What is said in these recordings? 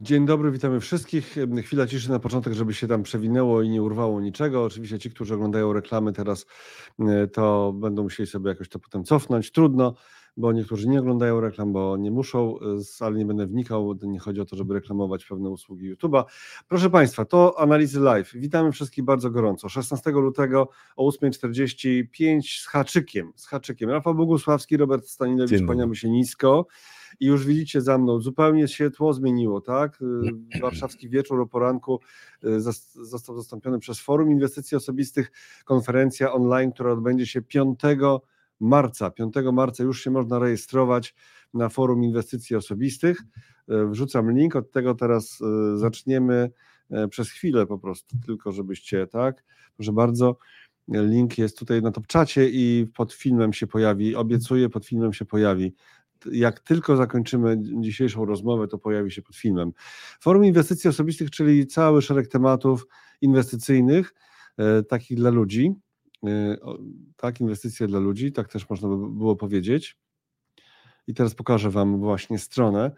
Dzień dobry, witamy wszystkich. Chwila ciszy na początek, żeby się tam przewinęło i nie urwało niczego. Oczywiście ci, którzy oglądają reklamy teraz, e, to będą musieli sobie jakoś to potem cofnąć. Trudno, bo niektórzy nie oglądają reklam, bo nie muszą, e, ale nie będę wnikał. Nie chodzi o to, żeby reklamować pewne usługi YouTube'a. Proszę Państwa, to analizy live. Witamy wszystkich bardzo gorąco. 16 lutego o 8.45 z haczykiem. Z haczykiem. Rafał Bogusławski, Robert Stanilewicz, kłaniamy się nisko i już widzicie za mną, zupełnie się tło zmieniło, tak? Y, warszawski wieczór o poranku y, został zastąpiony przez Forum Inwestycji Osobistych, konferencja online, która odbędzie się 5 marca. 5 marca już się można rejestrować na Forum Inwestycji Osobistych. Y, wrzucam link, od tego teraz zaczniemy przez chwilę po prostu, tylko żebyście, tak? Proszę bardzo. Link jest tutaj na top czacie i pod filmem się pojawi. Obiecuję, pod filmem się pojawi jak tylko zakończymy dzisiejszą rozmowę, to pojawi się pod filmem. Forum Inwestycji Osobistych, czyli cały szereg tematów inwestycyjnych, e, takich dla ludzi. E, tak, inwestycje dla ludzi, tak też można by było powiedzieć. I teraz pokażę Wam właśnie stronę.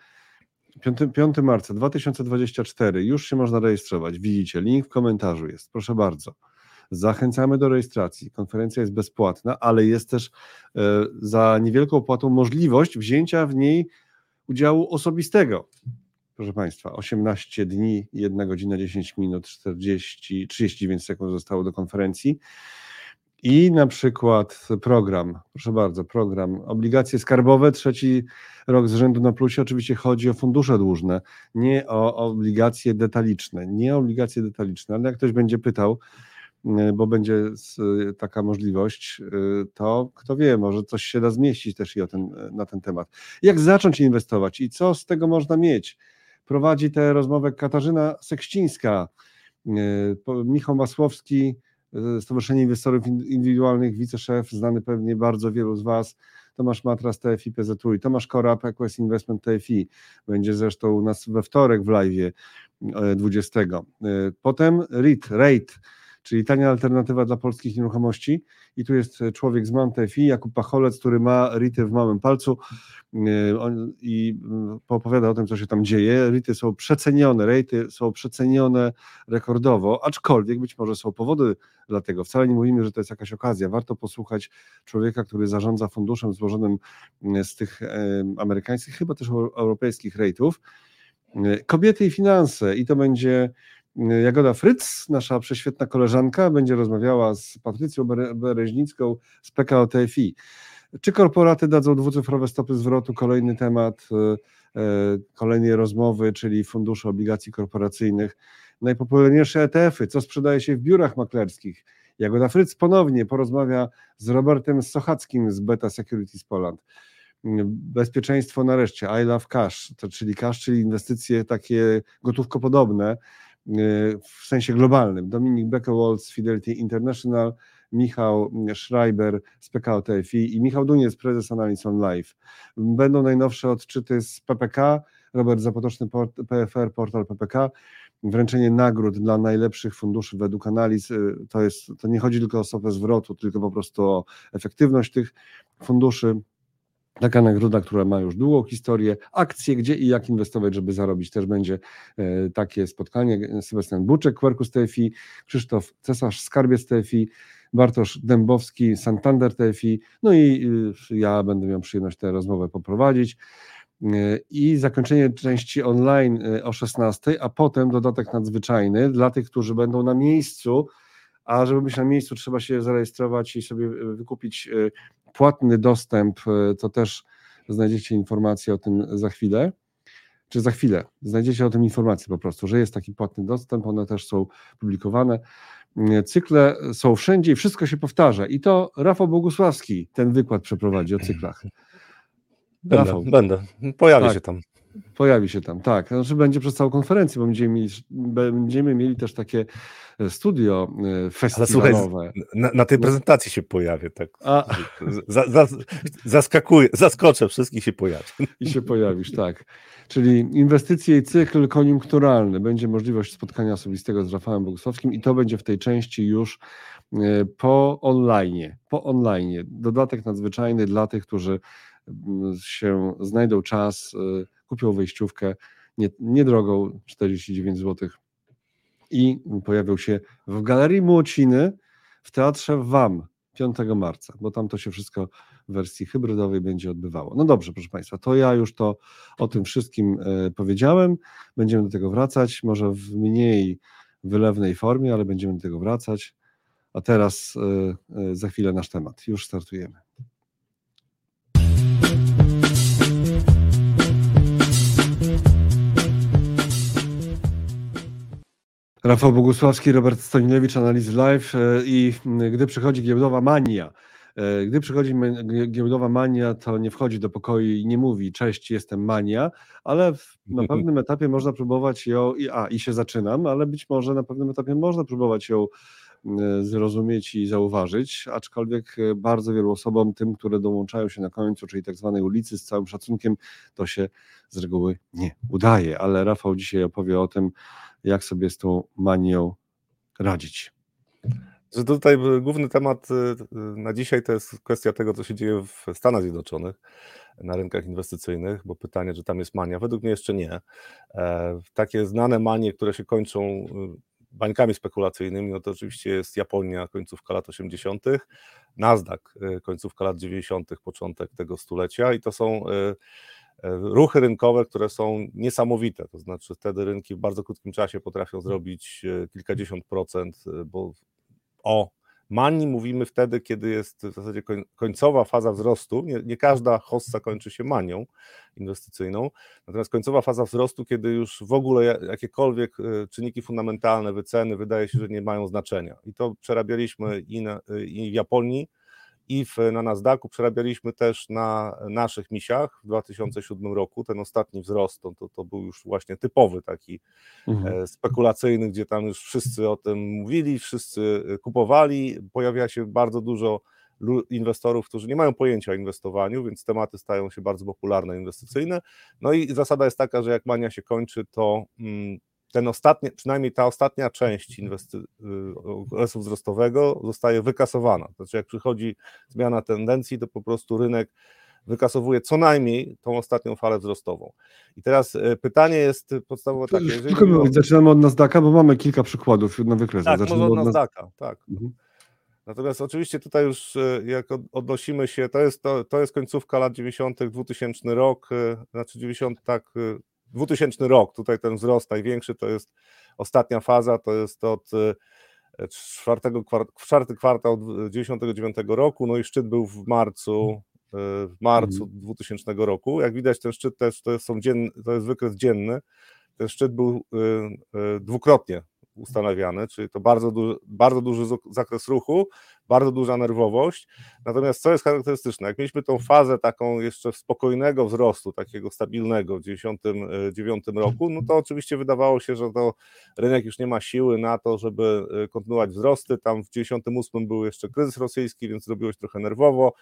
5, 5 marca 2024, już się można rejestrować. Widzicie, link w komentarzu jest. Proszę bardzo. Zachęcamy do rejestracji. Konferencja jest bezpłatna, ale jest też e, za niewielką opłatą możliwość wzięcia w niej udziału osobistego. Proszę Państwa, 18 dni, 1 godzina 10 minut, 40, 39 sekund zostało do konferencji. I na przykład program, proszę bardzo, program obligacje skarbowe, trzeci rok z rzędu na plusie. Oczywiście chodzi o fundusze dłużne, nie o obligacje detaliczne, nie obligacje detaliczne, ale jak ktoś będzie pytał, bo będzie taka możliwość, y, to kto wie, może coś się da zmieścić też i o ten, na ten temat. Jak zacząć inwestować i co z tego można mieć? Prowadzi tę rozmowę Katarzyna Sekścińska, y, Michał Masłowski, Stowarzyszenie Inwestorów Indywidualnych, wiceszef, znany pewnie bardzo wielu z Was, Tomasz Matras, TFI PZU i Tomasz Korab, Equest Investment TFI. Będzie zresztą u nas we wtorek w live 20. Potem REIT, REIT, czyli tania alternatywa dla polskich nieruchomości. I tu jest człowiek z Montefi, Jakub Pacholec, który ma rity w małym palcu i opowiada o tym, co się tam dzieje. Rity są przecenione, rejty są przecenione rekordowo, aczkolwiek być może są powody dla tego. Wcale nie mówimy, że to jest jakaś okazja. Warto posłuchać człowieka, który zarządza funduszem złożonym z tych amerykańskich, chyba też europejskich rejtów. Kobiety i finanse i to będzie Jagoda Fryc, nasza prześwietna koleżanka, będzie rozmawiała z Patrycją Bereźnicką z PKO TFI. Czy korporaty dadzą dwucyfrowe stopy zwrotu? Kolejny temat, e, e, kolejnej rozmowy, czyli fundusze obligacji korporacyjnych. Najpopularniejsze ETF-y, co sprzedaje się w biurach maklerskich. Jagoda Fryc ponownie porozmawia z Robertem Sochackim z Beta Securities Poland. Bezpieczeństwo nareszcie, I love cash, to czyli cash, czyli inwestycje takie gotówkopodobne, w sensie globalnym. Dominik Beckewald z Fidelity International, Michał Schreiber z PKO TFI i Michał Duniec, prezes Analyson Live. Będą najnowsze odczyty z PPK, Robert Zapotoczny, PFR, portal PPK, wręczenie nagród dla najlepszych funduszy według analiz. Y, to, jest, to nie chodzi tylko o stopę zwrotu, tylko po prostu o efektywność tych funduszy. Taka nagroda, która ma już długą historię, akcje, gdzie i jak inwestować, żeby zarobić. Też będzie e, takie spotkanie. Sebastian Buczek, Quercus TFI, Krzysztof Cesarz, Skarbiec TFI, Bartosz Dębowski, Santander TFI, no i y, ja będę miał przyjemność tę rozmowę poprowadzić. E, I zakończenie części online e, o 16, a potem dodatek nadzwyczajny dla tych, którzy będą na miejscu, a żeby być na miejscu, trzeba się zarejestrować i sobie wykupić płatny dostęp, e, to też znajdziecie informacje o tym za chwilę, czy za chwilę. Znajdziecie o tym informacje po prostu, że jest taki płatny dostęp, one też są publikowane. E, cykle są wszędzie i wszystko się powtarza. I to Rafał Bogusławski ten wykład przeprowadzi o cyklach. Będę, Rafał. będę. Pojawi tak. się tam. Pojawi się tam, tak. Znaczy będzie przez całą konferencję, bo będziemy mieli, będziemy mieli też takie e, studio festiwalowe. Ale słuchaj, na, na tej prezentacji się pojawię, tak. A... Za, za, zaskakuję, zaskoczę, wszystkich się pojawi. I się pojawisz, tak. Czyli inwestycje i cykl koniunkturalny. Będzie możliwość spotkania osobistego z Rafałem Bogusławskim i to będzie w tej części już e, po online. Po online. Dodatek nadzwyczajny dla tych, którzy się znajdą czas e, kupią wejściówkę. niedrogą 49 zł i pojawił się w Galerii Młociny w Teatrze WAM 5 marca, bo tam to się wszystko w wersji hybrydowej będzie odbywało. No dobrze, proszę Państwa, to ja już to o tym wszystkim e, powiedziałem. Będziemy do tego wracać, może w mniej wylewnej formie, ale będziemy do tego wracać. A teraz e, e, za chwilę nasz temat. Już startujemy. Rafał Bogusławski, Robert Stonilewicz, Analizy Live e, i gdy przychodzi giełdowa mania, e, gdy przychodzi giełdowa mania, to nie wchodzi do pokoju i nie mówi cześć, jestem mania, ale na pewnym etapie można próbować ją, a i się zaczynam, ale być może na pewnym etapie można próbować ją zrozumieć i zauważyć, aczkolwiek e, bardzo wielu osobom, tym, które dołączają się na końcu, czyli tak zwanej ulicy z całym szacunkiem, to się z reguły nie udaje, ale Rafał dzisiaj opowie o tym, jak sobie z tą manią radzić. Że tutaj główny temat y, na dzisiaj to jest kwestia tego, co się dzieje w Stanach Zjednoczonych na rynkach inwestycyjnych, bo pytanie, czy tam jest mania, według mnie jeszcze nie. E, takie znane manie, które się kończą bańkami spekulacyjnymi, no to oczywiście jest Japonia, końcówka lat 80., Nasdaq, końcówka lat 90., początek tego stulecia i to są E, ruchy rynkowe, które są niesamowite. To znaczy, wtedy rynki w bardzo krótkim czasie potrafią zrobić e, kilkadziesiąt procent, e, bo o mani mówimy wtedy, kiedy jest w zasadzie końcowa faza wzrostu. Nie, nie, każda hossa kończy się manią inwestycyjną, natomiast końcowa faza wzrostu, kiedy już w ogóle jakiekolwiek czynniki fundamentalne, wyceny wydaje się, że nie mają znaczenia. I to przerabialiśmy i, na, i w Japonii, i w, na Nasdaqu przerabialiśmy też na naszych misiach w 2007 roku. Ten ostatni wzrost to, to był już właśnie typowy taki mhm. E, spekulacyjny, gdzie tam już wszyscy o tym mówili, wszyscy e, kupowali. Pojawia się bardzo dużo inwestorów, którzy nie mają pojęcia o inwestowaniu, więc tematy stają się bardzo popularne, inwestycyjne. No i zasada jest taka, że jak mania się kończy, to mm, ten ostatni, przynajmniej ta ostatnia część inwesty- y, okresu wzrostowego zostaje wykasowana. Znaczy, jak przychodzi zmiana tendencji, to po prostu rynek wykasowuje co najmniej tą ostatnią falę wzrostową. I teraz y, pytanie jest podstawowe takie. Jeżeli Tylko zaczynamy od Nasdaqa, bo mamy kilka przykładów na wykres. Tak, zaczynamy od Nasdaqa, tak. Mhm. Natomiast oczywiście tutaj już y, jak odnosimy się, to jest, to, to jest końcówka lat 90., 2000 rok, znaczy 90, tak, 2000 rok, tutaj ten wzrost największy to jest ostatnia faza, to jest od e, czwartego, czwarty kwartał 1999 roku, no i szczyt był w marcu, e, w marcu mhm. 2000 roku. Jak widać ten szczyt też to, są dzienny, to jest wykres dzienny, ten szczyt był e, dwukrotnie ustanawiane, czyli to bardzo bardzo duży zakres ruchu, bardzo duża nerwowość. Natomiast co jest charakterystyczne, jak mieliśmy tą fazę taką jeszcze spokojnego wzrostu, takiego stabilnego w 1999 e, roku, no to oczywiście wydawało się, że to rynek już nie ma siły na to, żeby e, kontynuować wzrosty. Tam w 1998 był jeszcze kryzys rosyjski, więc zrobiło się trochę nerwowo,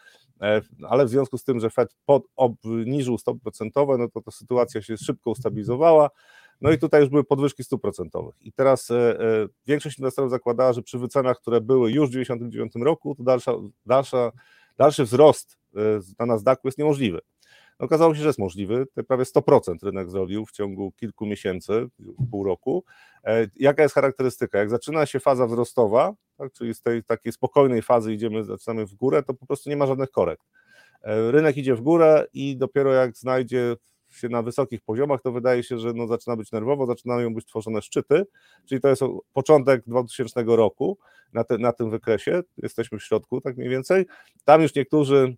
e, ale w związku z tym, że Fed pod, obniżył stopy procentowe, no to ta sytuacja się szybko ustabilizowała. No i tutaj już były podwyżki stóp procentowych. I teraz e, e, większość inwestorów zakładała, że przy wycenach, które były już w 1999 roku, to dalsza, dalsza, dalszy wzrost e, na Nasdaqu jest niemożliwy. No, okazało się, że jest możliwy. Te prawie 100% rynek zrobił w ciągu kilku miesięcy, pół roku. Jaka jest charakterystyka? Jak zaczyna się faza wzrostowa, tak, czyli z tej takiej spokojnej fazy idziemy, zaczynamy w górę, to po prostu nie ma żadnych korekt. Rynek idzie w górę i dopiero jak znajdzie się na wysokich poziomach, to wydaje się, że no zaczyna być nerwowo, zaczynają być tworzone szczyty, czyli to jest początek 2000 roku na, te, na tym wykresie, jesteśmy w środku tak mniej więcej. Tam już niektórzy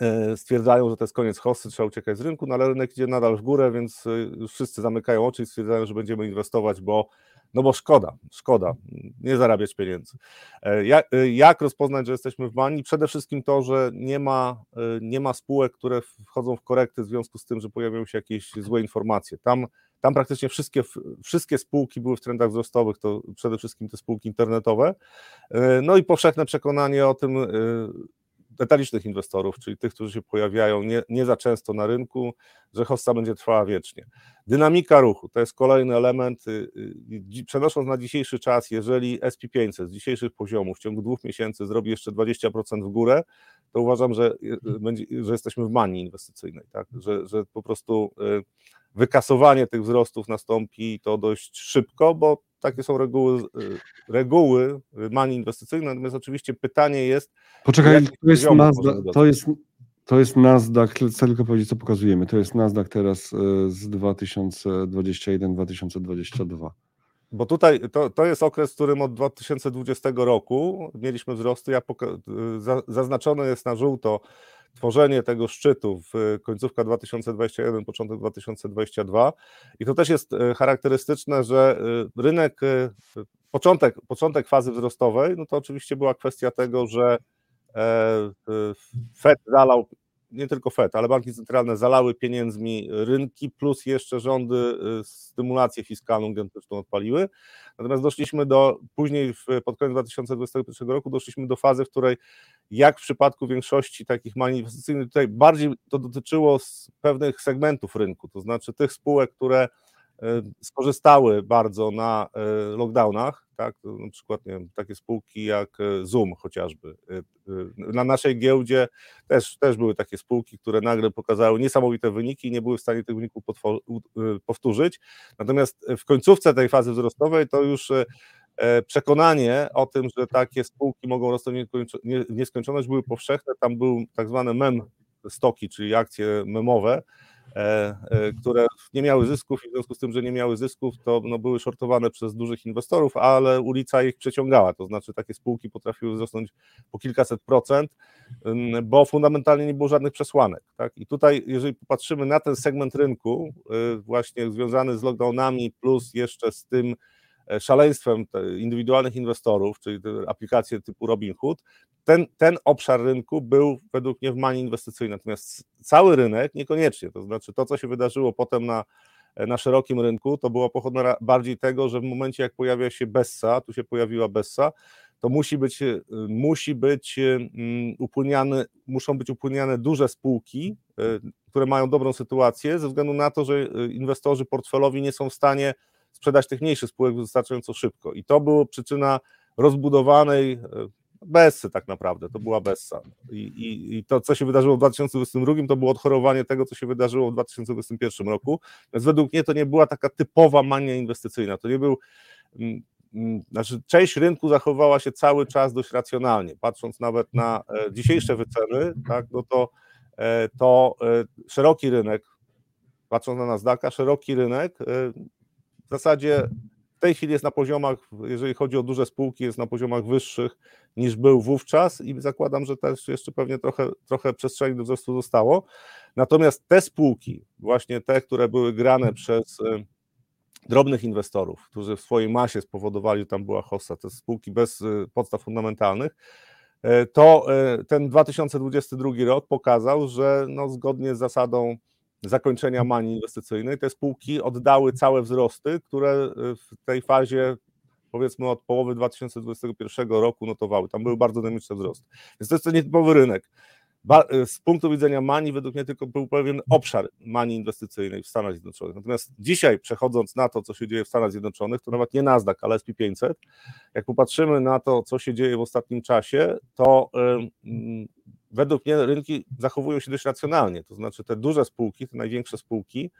e, stwierdzają, że to jest koniec hossy, trzeba uciekać z rynku, no ale rynek idzie nadal w górę, więc e, wszyscy zamykają oczy i stwierdzają, że będziemy inwestować, bo no bo szkoda, szkoda, nie zarabiać pieniędzy. E, jak, e, jak rozpoznać, że jesteśmy w manii? Przede wszystkim to, że nie ma, e, nie ma spółek, które wchodzą w korekty w związku z tym, że pojawiają się jakieś złe informacje. Tam, tam praktycznie wszystkie, wszystkie spółki były w trendach wzrostowych, to przede wszystkim te spółki internetowe. No i powszechne przekonanie o tym, detalicznych inwestorów, czyli tych, którzy się pojawiają nie, nie za często na rynku, że hossa będzie trwała wiecznie. Dynamika ruchu to jest kolejny element. Y, y, przenosząc na dzisiejszy czas, jeżeli SP500 z dzisiejszych poziomów w ciągu dwóch miesięcy zrobi jeszcze 20% w górę, to uważam, że, y, będzie, że jesteśmy w manii inwestycyjnej, tak? że, że po prostu wykasowanie tych wzrostów nastąpi to dość szybko, bo takie są reguły, reguły manii inwestycyjnej, natomiast oczywiście pytanie jest... Poczekaj, to jest, Nasdaq, to jest, to jest Nasdaq, chcę tylko powiedzieć, co pokazujemy, to jest Nasdaq teraz z 2021-2022. Bo tutaj to, to jest okres, w którym od 2020 roku mieliśmy wzrosty. Ja zaznaczone jest na żółto tworzenie tego szczytu w końcówka 2021, początek 2022. I to też jest e, charakterystyczne, że e, rynek, e, początek, początek fazy wzrostowej, no to oczywiście była kwestia tego, że Fed zalał nie tylko FED, ale banki centralne zalały pieniędzmi rynki, plus jeszcze rządy y, stymulację fiskalną gigantyczną odpaliły. Natomiast doszliśmy do, później w, pod koniec 2021 roku doszliśmy do fazy, w której jak w przypadku większości takich manifestacyjnych, tutaj bardziej to dotyczyło pewnych segmentów rynku, to znaczy tych spółek, które skorzystały bardzo na y, lockdownach, tak? na przykład nie wiem, takie spółki jak e, Zoom chociażby. E, e, na naszej giełdzie też, też były takie spółki, które nagle pokazały niesamowite wyniki i nie były w stanie tych wyników powtórzyć. Natomiast w końcówce tej fazy wzrostowej to już przekonanie o tym, że takie spółki mogą rosnąć w nieskończoność były powszechne. Tam był tak zwane mem stoki, czyli akcje memowe, E, e, które nie miały zysków i w związku z tym, że nie miały zysków, to no, były shortowane przez dużych inwestorów, ale ulica ich przeciągała, to znaczy takie spółki potrafiły wzrosnąć po kilkaset procent, bo fundamentalnie nie było żadnych przesłanek. Tak? I tutaj, jeżeli popatrzymy na ten segment rynku, y, właśnie związany z lockdownami, plus jeszcze z tym, E, szaleństwem indywidualnych inwestorów, czyli aplikacje typu Robinhood, ten, ten obszar rynku był według mnie w manii inwestycyjnej. Natomiast cały rynek niekoniecznie. To znaczy to, co się wydarzyło potem na, e, na szerokim rynku, to było pochodne bardziej tego, że w momencie jak pojawia się Bessa, tu się pojawiła Bessa, to musi być, e, musi być upłyniane, muszą być upłyniane duże spółki, które mają dobrą sytuację, ze względu na to, że inwestorzy portfelowi nie są w stanie sprzedać tych mniejszych spółek wystarczająco szybko. I to była przyczyna rozbudowanej e, Bessy tak naprawdę, to była Bessa. I, i, I, to, co się wydarzyło w 2022, to było odchorowanie tego, co się wydarzyło w 2021 roku. Więc według mnie to nie była taka typowa mania inwestycyjna. To nie był. Mm, mm, znaczy, część rynku zachowała się cały czas dość racjonalnie. Patrząc nawet na e, dzisiejsze wyceny, tak, no to, e, to szeroki rynek, patrząc na Nasdaqa, szeroki rynek w zasadzie w tej chwili jest na poziomach, jeżeli chodzi o duże spółki, jest na poziomach wyższych niż był wówczas i zakładam, że też jeszcze pewnie trochę, trochę przestrzeni do wzrostu zostało. Natomiast te spółki, właśnie te, które były grane przez e, drobnych inwestorów, którzy w swojej masie spowodowali, że tam była hossa, te spółki bez e, podstaw fundamentalnych, e, to ten 2022 rok pokazał, że no, zgodnie z zasadą zakończenia manii inwestycyjnej, te spółki oddały całe wzrosty, które y, w tej fazie powiedzmy od połowy 2021 roku notowały. Tam były bardzo dynamiczne wzrosty. Więc to jest ten nietypowy rynek. Y, z punktu widzenia manii, według mnie tylko był pewien obszar manii inwestycyjnej w Stanach Zjednoczonych. Natomiast dzisiaj, przechodząc na to, co się dzieje w Stanach Zjednoczonych, to nawet nie Nasdaq, ale SP500, jak popatrzymy na to, co się dzieje w ostatnim czasie, to według mnie rynki zachowują się dość racjonalnie, to znaczy te duże spółki, te największe spółki,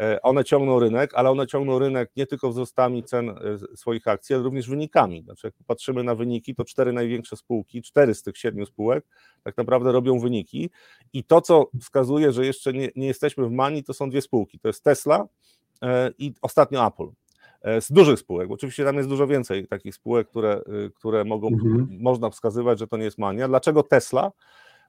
e, one ciągną rynek, ale one ciągną rynek nie tylko wzrostami cen e, swoich akcji, ale również wynikami. Znaczy jak patrzymy na wyniki, to cztery największe spółki, cztery z tych siedmiu spółek tak naprawdę robią wyniki i to, co wskazuje, że jeszcze nie, nie jesteśmy w manii, to są dwie spółki, to jest Tesla e, i ostatnio Apple z dużych spółek. Oczywiście tam jest dużo więcej takich spółek, które, które mogą, mhm. można wskazywać, że to nie jest mania. Dlaczego Tesla?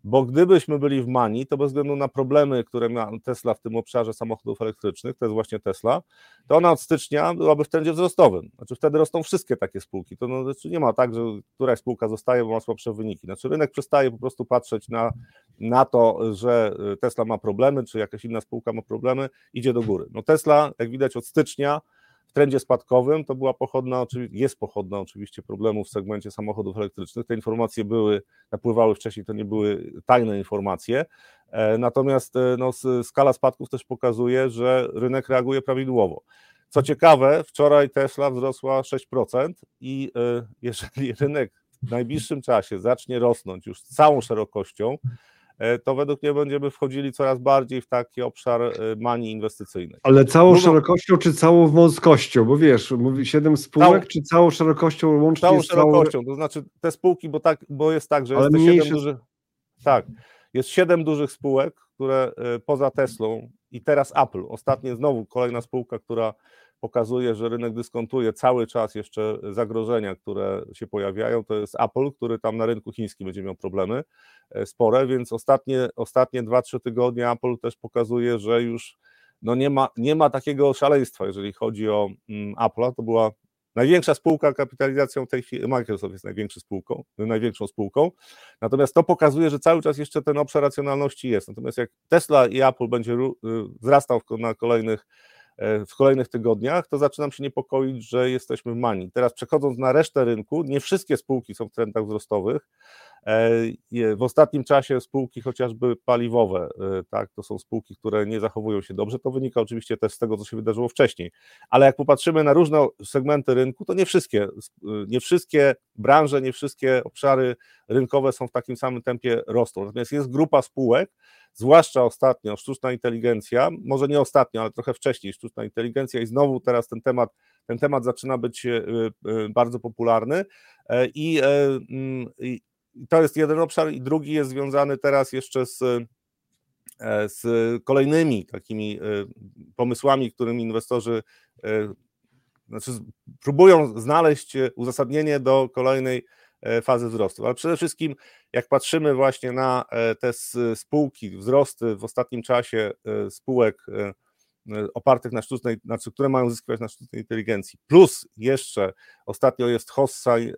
Bo gdybyśmy byli w manii, to bez względu na problemy, które ma Tesla w tym obszarze samochodów elektrycznych, to jest właśnie Tesla, to ona od stycznia byłaby w wzrostowym. Znaczy wtedy rosną wszystkie takie spółki. To no, znaczy nie ma tak, że któraś spółka zostaje, bo ma słabsze wyniki. Znaczy rynek przestaje po prostu patrzeć na, na to, że Tesla ma problemy, czy jakaś inna spółka ma problemy, idzie do góry. No Tesla, jak widać od stycznia, trendzie spadkowym to była pochodna, jest pochodna oczywiście problemów w segmencie samochodów elektrycznych. Te informacje były, napływały wcześniej, to nie były tajne informacje. E, natomiast e, no, skala spadków też pokazuje, że rynek reaguje prawidłowo. Co ciekawe, wczoraj Tesla wzrosła 6% i e, jeżeli rynek w najbliższym czasie zacznie rosnąć już całą szerokością, to według mnie będziemy wchodzili coraz bardziej w taki obszar e, manii inwestycyjnej. Ale całą Drugą... szerokością czy całą wąskością? Bo wiesz, mówi 7 spółek, całą... czy całą szerokością łącznie? Całą szerokością, całą... to znaczy te spółki, bo, tak, bo jest tak, że Ale jest mniejsze... 7 dużych. Tak, jest 7 dużych spółek, które poza Teslą i teraz Apple. Ostatnie znowu kolejna spółka, która pokazuje, że rynek dyskontuje cały czas jeszcze zagrożenia, które się pojawiają. To jest Apple, który tam na rynku chińskim będzie miał problemy e, spore, więc ostatnie, ostatnie 2-3 tygodnie Apple też pokazuje, że już no nie, ma, nie ma takiego szaleństwa, jeżeli chodzi o mm. To była największa spółka kapitalizacją tej chwili, Microsoft jest największą spółką, największą spółką, natomiast to pokazuje, że cały czas jeszcze ten obszar racjonalności jest. Natomiast jak Tesla i Apple będzie y, wzrastał na kolejnych w kolejnych tygodniach, to zaczynam się niepokoić, że jesteśmy w manii. Teraz przechodząc na resztę rynku, nie wszystkie spółki są w trendach wzrostowych. E, w ostatnim czasie spółki chociażby paliwowe, e, tak, to są spółki, które nie zachowują się dobrze. To wynika oczywiście też z tego, co się wydarzyło wcześniej. Ale jak popatrzymy na różne segmenty rynku, to nie wszystkie, nie wszystkie branże, nie wszystkie obszary rynkowe są w takim samym tempie rosną. Natomiast jest grupa spółek, zwłaszcza ostatnio sztuczna inteligencja, może nie ostatnio, ale trochę wcześniej sztuczna inteligencja i znowu teraz ten temat, ten temat zaczyna być e, e, bardzo popularny e, i, mm, i to jest jeden obszar i drugi jest związany teraz jeszcze z z kolejnymi takimi pomysłami, którymi inwestorzy znaczy próbują znaleźć uzasadnienie do kolejnej E, fazy wzrostu. Ale przede wszystkim, jak patrzymy właśnie na e, te spółki, wzrosty w ostatnim czasie e, spółek E, opartych na sztucznej, znaczy, które mają zyskiwać na sztucznej inteligencji. Plus jeszcze ostatnio jest Hossai e,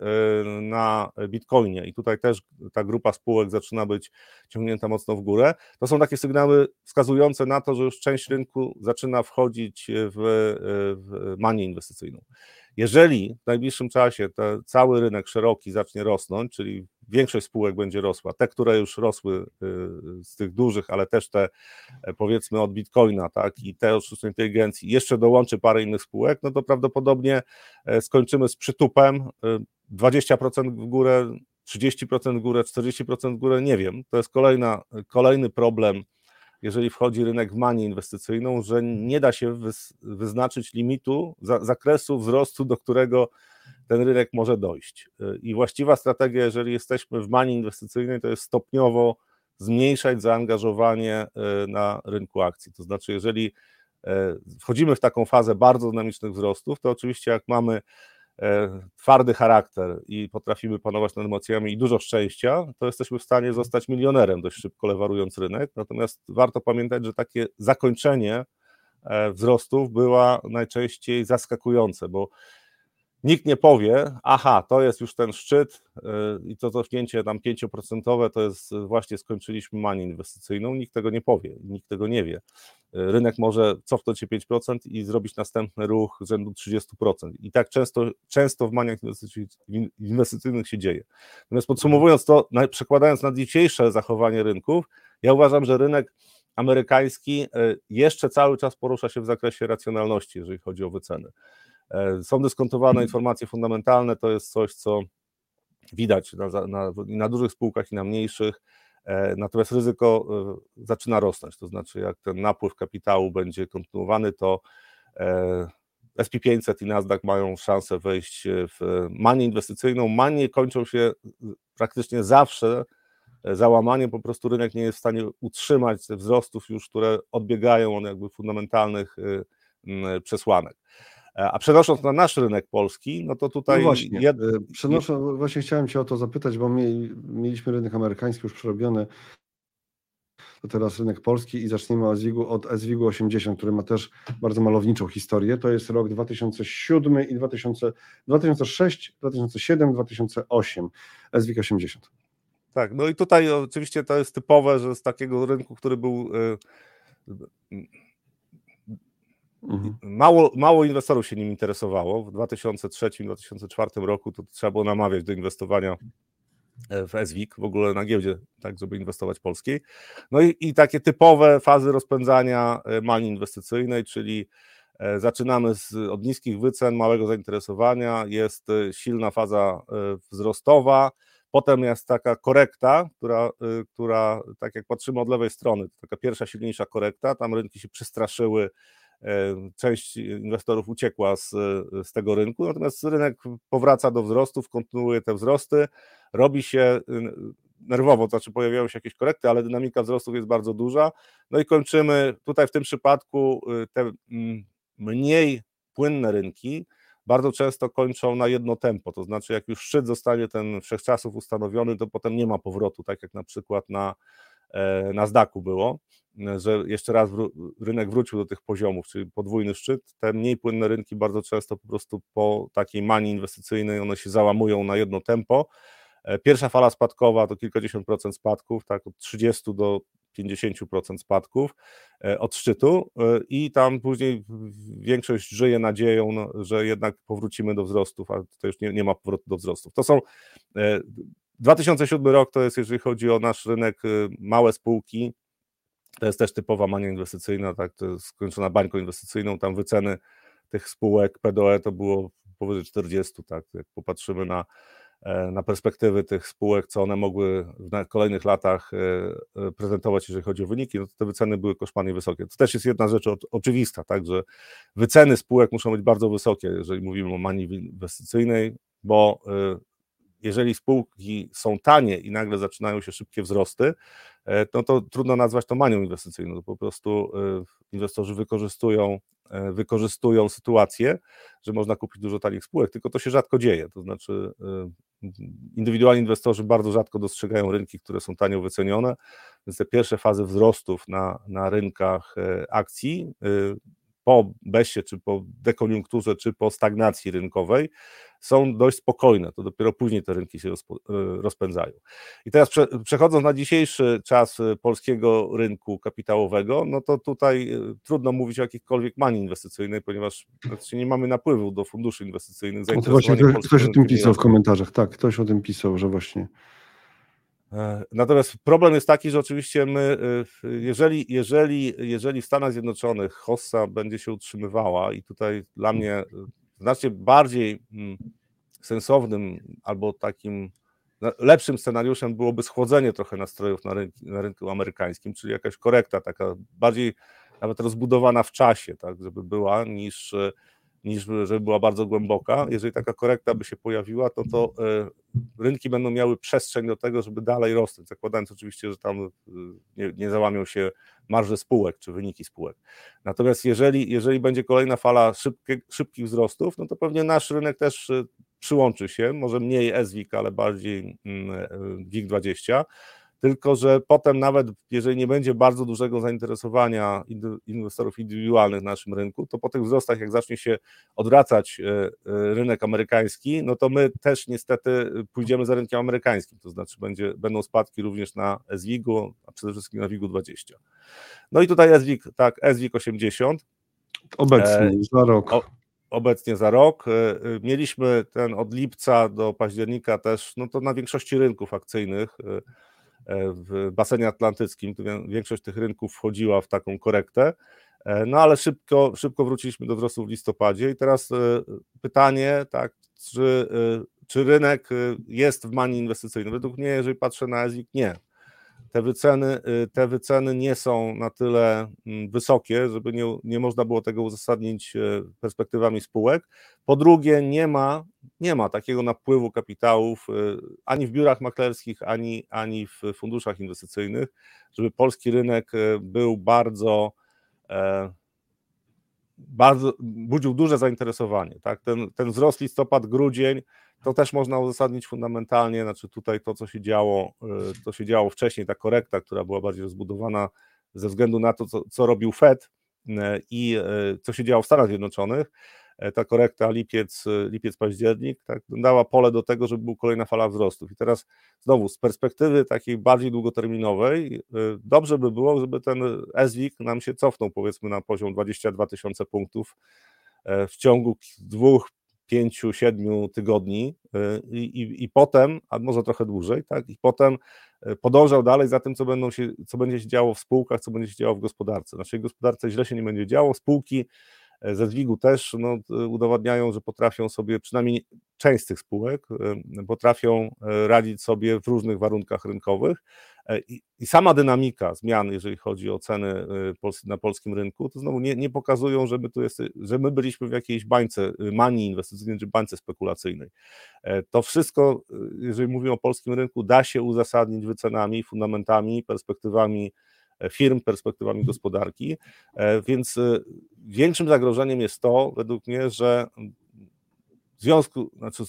na Bitcoinie i tutaj też ta grupa spółek zaczyna być ciągnięta mocno w górę. To są takie sygnały wskazujące na to, że już część rynku zaczyna wchodzić w, w manię inwestycyjną. Jeżeli w najbliższym czasie cały rynek szeroki zacznie rosnąć, czyli większość spółek będzie rosła. Te, które już rosły y, z tych dużych, ale też te e, powiedzmy od Bitcoina, tak, i te od sztucznej inteligencji, jeszcze dołączy parę innych spółek, no to prawdopodobnie e, skończymy z przytupem 20% y, w górę, 30% w górę, 40% w górę, nie wiem. To jest kolejna, kolejny problem, jeżeli wchodzi rynek w manię inwestycyjną, że nie da się wyznaczyć limitu, zakresu wzrostu, do którego ten rynek może dojść. I właściwa strategia, jeżeli jesteśmy w manii inwestycyjnej, to jest stopniowo zmniejszać zaangażowanie e, na rynku akcji. To znaczy, jeżeli e, wchodzimy w taką fazę bardzo dynamicznych wzrostów, to oczywiście jak mamy e, twardy charakter i potrafimy panować nad emocjami i dużo szczęścia, to jesteśmy w stanie zostać milionerem dość szybko lewarując rynek. Natomiast warto pamiętać, że takie zakończenie wzrostów była najczęściej zaskakujące, bo nikt nie powie, aha, to jest już ten szczyt y, i to cofnięcie tam 5% to jest właśnie skończyliśmy manię inwestycyjną, nikt tego nie powie, nikt tego nie wie. Y, rynek może cofnąć się 5% i zrobić następny ruch rzędu 30%. I tak często, często w maniach inwestycyjnych się dzieje. Natomiast podsumowując to, przekładając na dzisiejsze zachowanie rynków, ja uważam, że rynek amerykański y, jeszcze cały czas porusza się w zakresie racjonalności, jeżeli chodzi o wyceny. E, są dyskontowane informacje fundamentalne, to jest coś, co widać na, na, na dużych spółkach i na mniejszych, e, natomiast ryzyko e, zaczyna rosnąć, to znaczy jak ten napływ kapitału będzie kontynuowany, to SP500 i Nasdaq mają szansę wejść w manię inwestycyjną. Manie kończą się praktycznie zawsze załamaniem, po prostu rynek nie jest w stanie utrzymać wzrostów już, które odbiegają od jakby fundamentalnych przesłanek. E, a przenosząc na nasz rynek polski, no to tutaj. No właśnie, jed... E, właśnie chciałem Cię o to zapytać, bo mieliśmy rynek amerykański już przerobiony. To teraz rynek polski i zaczniemy od SWIG-u, od SWIG-u 80, który ma też bardzo malowniczą historię. To jest rok 2007 i 2000, 2006, 2007, 2008. SWIG 80. Tak, no i tutaj oczywiście to jest typowe, że z takiego rynku, który był e, Mhm. Mało, mało inwestorów się nim interesowało. W 2003-2004 roku to trzeba było namawiać do inwestowania e, w SWIG, w ogóle na giełdzie, tak, żeby inwestować polskiej. No i, i takie typowe fazy rozpędzania e, manii inwestycyjnej, czyli e, zaczynamy z, od niskich wycen, małego zainteresowania, jest silna faza wzrostowa, Potem jest taka korekta, która, która tak jak patrzymy od lewej strony, taka pierwsza silniejsza korekta, tam rynki się przestraszyły, część inwestorów uciekła z, z tego rynku, natomiast rynek powraca do wzrostów, kontynuuje te wzrosty, robi się nerwowo, to znaczy pojawiają się jakieś korekty, ale dynamika wzrostów jest bardzo duża. No i kończymy tutaj w tym przypadku te mm, mniej płynne rynki bardzo często kończą na jedno tempo, to znaczy jak już szczyt zostanie ten wszechczasów ustanowiony, to potem nie ma powrotu, tak jak na przykład na, e, na Zdaku było, że jeszcze raz rynek wrócił do tych poziomów, czyli podwójny szczyt. Te mniej płynne rynki bardzo często po prostu po takiej manii inwestycyjnej one się załamują na jedno tempo, E, pierwsza fala spadkowa to kilkadziesiąt procent spadków, tak, od 30 do 50% spadków e, od szczytu i tam później większość żyje nadzieją, no, że jednak powrócimy do wzrostów, a to już nie, nie ma powrotu do wzrostów. To są 2007 rok to jest, jeżeli chodzi o nasz rynek, małe spółki, to jest też typowa mania inwestycyjna, tak, to jest skończona bańką inwestycyjną, tam wyceny tych spółek PDOE to było powyżej 40, tak, jak popatrzymy na E, na perspektywy tych spółek, co one mogły w kolejnych latach e, e, prezentować, jeżeli chodzi o wyniki, no to te wyceny były koszmarnie wysokie. To też jest jedna rzecz oczywista, tak, że wyceny spółek muszą być bardzo wysokie, jeżeli mówimy o manii inwestycyjnej, bo jeżeli spółki są tanie i nagle zaczynają się szybkie wzrosty, no to trudno nazwać to manią inwestycyjną. To po prostu inwestorzy wykorzystują, wykorzystują sytuację, że można kupić dużo tanich spółek, tylko to się rzadko dzieje. To znaczy indywidualni inwestorzy bardzo rzadko dostrzegają rynki, które są tanio wycenione, więc te pierwsze fazy wzrostów na, na rynkach e, akcji po beście, czy po dekoniunkturze, czy po stagnacji rynkowej są dość spokojne. To dopiero później te rynki się e, rozpędzają. I teraz przechodząc na dzisiejszy czas e, polskiego rynku kapitałowego, no to tutaj e, trudno mówić o jakichkolwiek manii inwestycyjnej, ponieważ nie mamy napływu do funduszy inwestycyjnych. No właśnie, ktoś, ktoś o tym pisał w komentarzach, tak, ktoś o tym pisał, że właśnie Natomiast problem jest taki, że oczywiście my, jeżeli, jeżeli, jeżeli w Stanach Zjednoczonych hossa będzie się utrzymywała i tutaj dla mnie znacznie bardziej mm, sensownym albo takim lepszym scenariuszem byłoby schłodzenie trochę nastrojów na, rynku, na rynku amerykańskim, czyli jakaś korekta taka bardziej nawet rozbudowana w czasie, tak, żeby była, niż niż żeby była bardzo głęboka. Jeżeli taka korekta by się pojawiła, to to e, rynki będą miały przestrzeń do tego, żeby dalej rosnąć, zakładając oczywiście, że tam e, nie, nie załamią się marże spółek czy wyniki spółek. Natomiast jeżeli, jeżeli będzie kolejna fala szybkie, szybkich wzrostów, no to pewnie nasz rynek też e, przyłączy się, może mniej SWIG, ale bardziej mm, WIG20 tylko że potem nawet jeżeli nie będzie bardzo dużego zainteresowania inwestorów indywidualnych na naszym rynku, to po tych wzrostach, jak zacznie się odwracać e, e, rynek amerykański, no to my też niestety pójdziemy za rynkiem amerykańskim, to znaczy będzie, będą spadki również na SWIG-u, a przede wszystkim na WIG-u 20. No i tutaj SWIG, tak, SWIG 80. Obecnie, e, za rok. O, obecnie za rok. Mieliśmy ten od lipca do października też, no to na większości rynków akcyjnych E, w basenie atlantyckim, większość tych rynków wchodziła w taką korektę, e, no ale szybko, szybko wróciliśmy do wzrostu w listopadzie i teraz e, pytanie, tak, czy, czy rynek jest w manii inwestycyjnej? Według mnie, jeżeli patrzę na EZIK, nie te wyceny, y, te wyceny nie są na tyle mm, wysokie, żeby nie, nie można było tego uzasadnić y, perspektywami spółek. Po drugie, nie ma, nie ma takiego napływu kapitałów y, ani w biurach maklerskich, ani, ani w funduszach inwestycyjnych, żeby polski rynek był bardzo e, bardzo budził duże zainteresowanie. Tak? Ten, ten wzrost listopad, grudzień to też można uzasadnić fundamentalnie, znaczy tutaj to, co się działo, y, to się działo wcześniej, ta korekta, która była bardziej rozbudowana ze względu na to, co, co robił Fed y, i y, co się działo w Stanach Zjednoczonych, e, ta korekta lipiec, lipiec październik, tak, dała pole do tego, żeby była kolejna fala wzrostów. I teraz znowu z perspektywy takiej bardziej długoterminowej, dobrze by było, żeby ten SWIG nam się cofnął powiedzmy na poziom 22 tysiące punktów e, w ciągu dwóch, pięciu, siedmiu tygodni i, i, i potem, a może trochę dłużej, tak, i potem podążał dalej za tym, co, będą się, co będzie się działo w spółkach, co będzie się działo w gospodarce. Naszej gospodarce źle się nie będzie działo, spółki ze Zwigu też no, udowadniają, że potrafią sobie, przynajmniej część z tych spółek, potrafią radzić sobie w różnych warunkach rynkowych. I, I, sama dynamika zmian, jeżeli chodzi o ceny na polskim rynku, to znowu nie, nie pokazują, że my, tu jest, że my byliśmy w jakiejś bańce manii inwestycyjnej czy bańce spekulacyjnej. To wszystko, jeżeli mówimy o polskim rynku, da się uzasadnić wycenami, fundamentami, perspektywami firm, perspektywami gospodarki. E, więc e, większym zagrożeniem jest to, według mnie, że w związku, znaczy,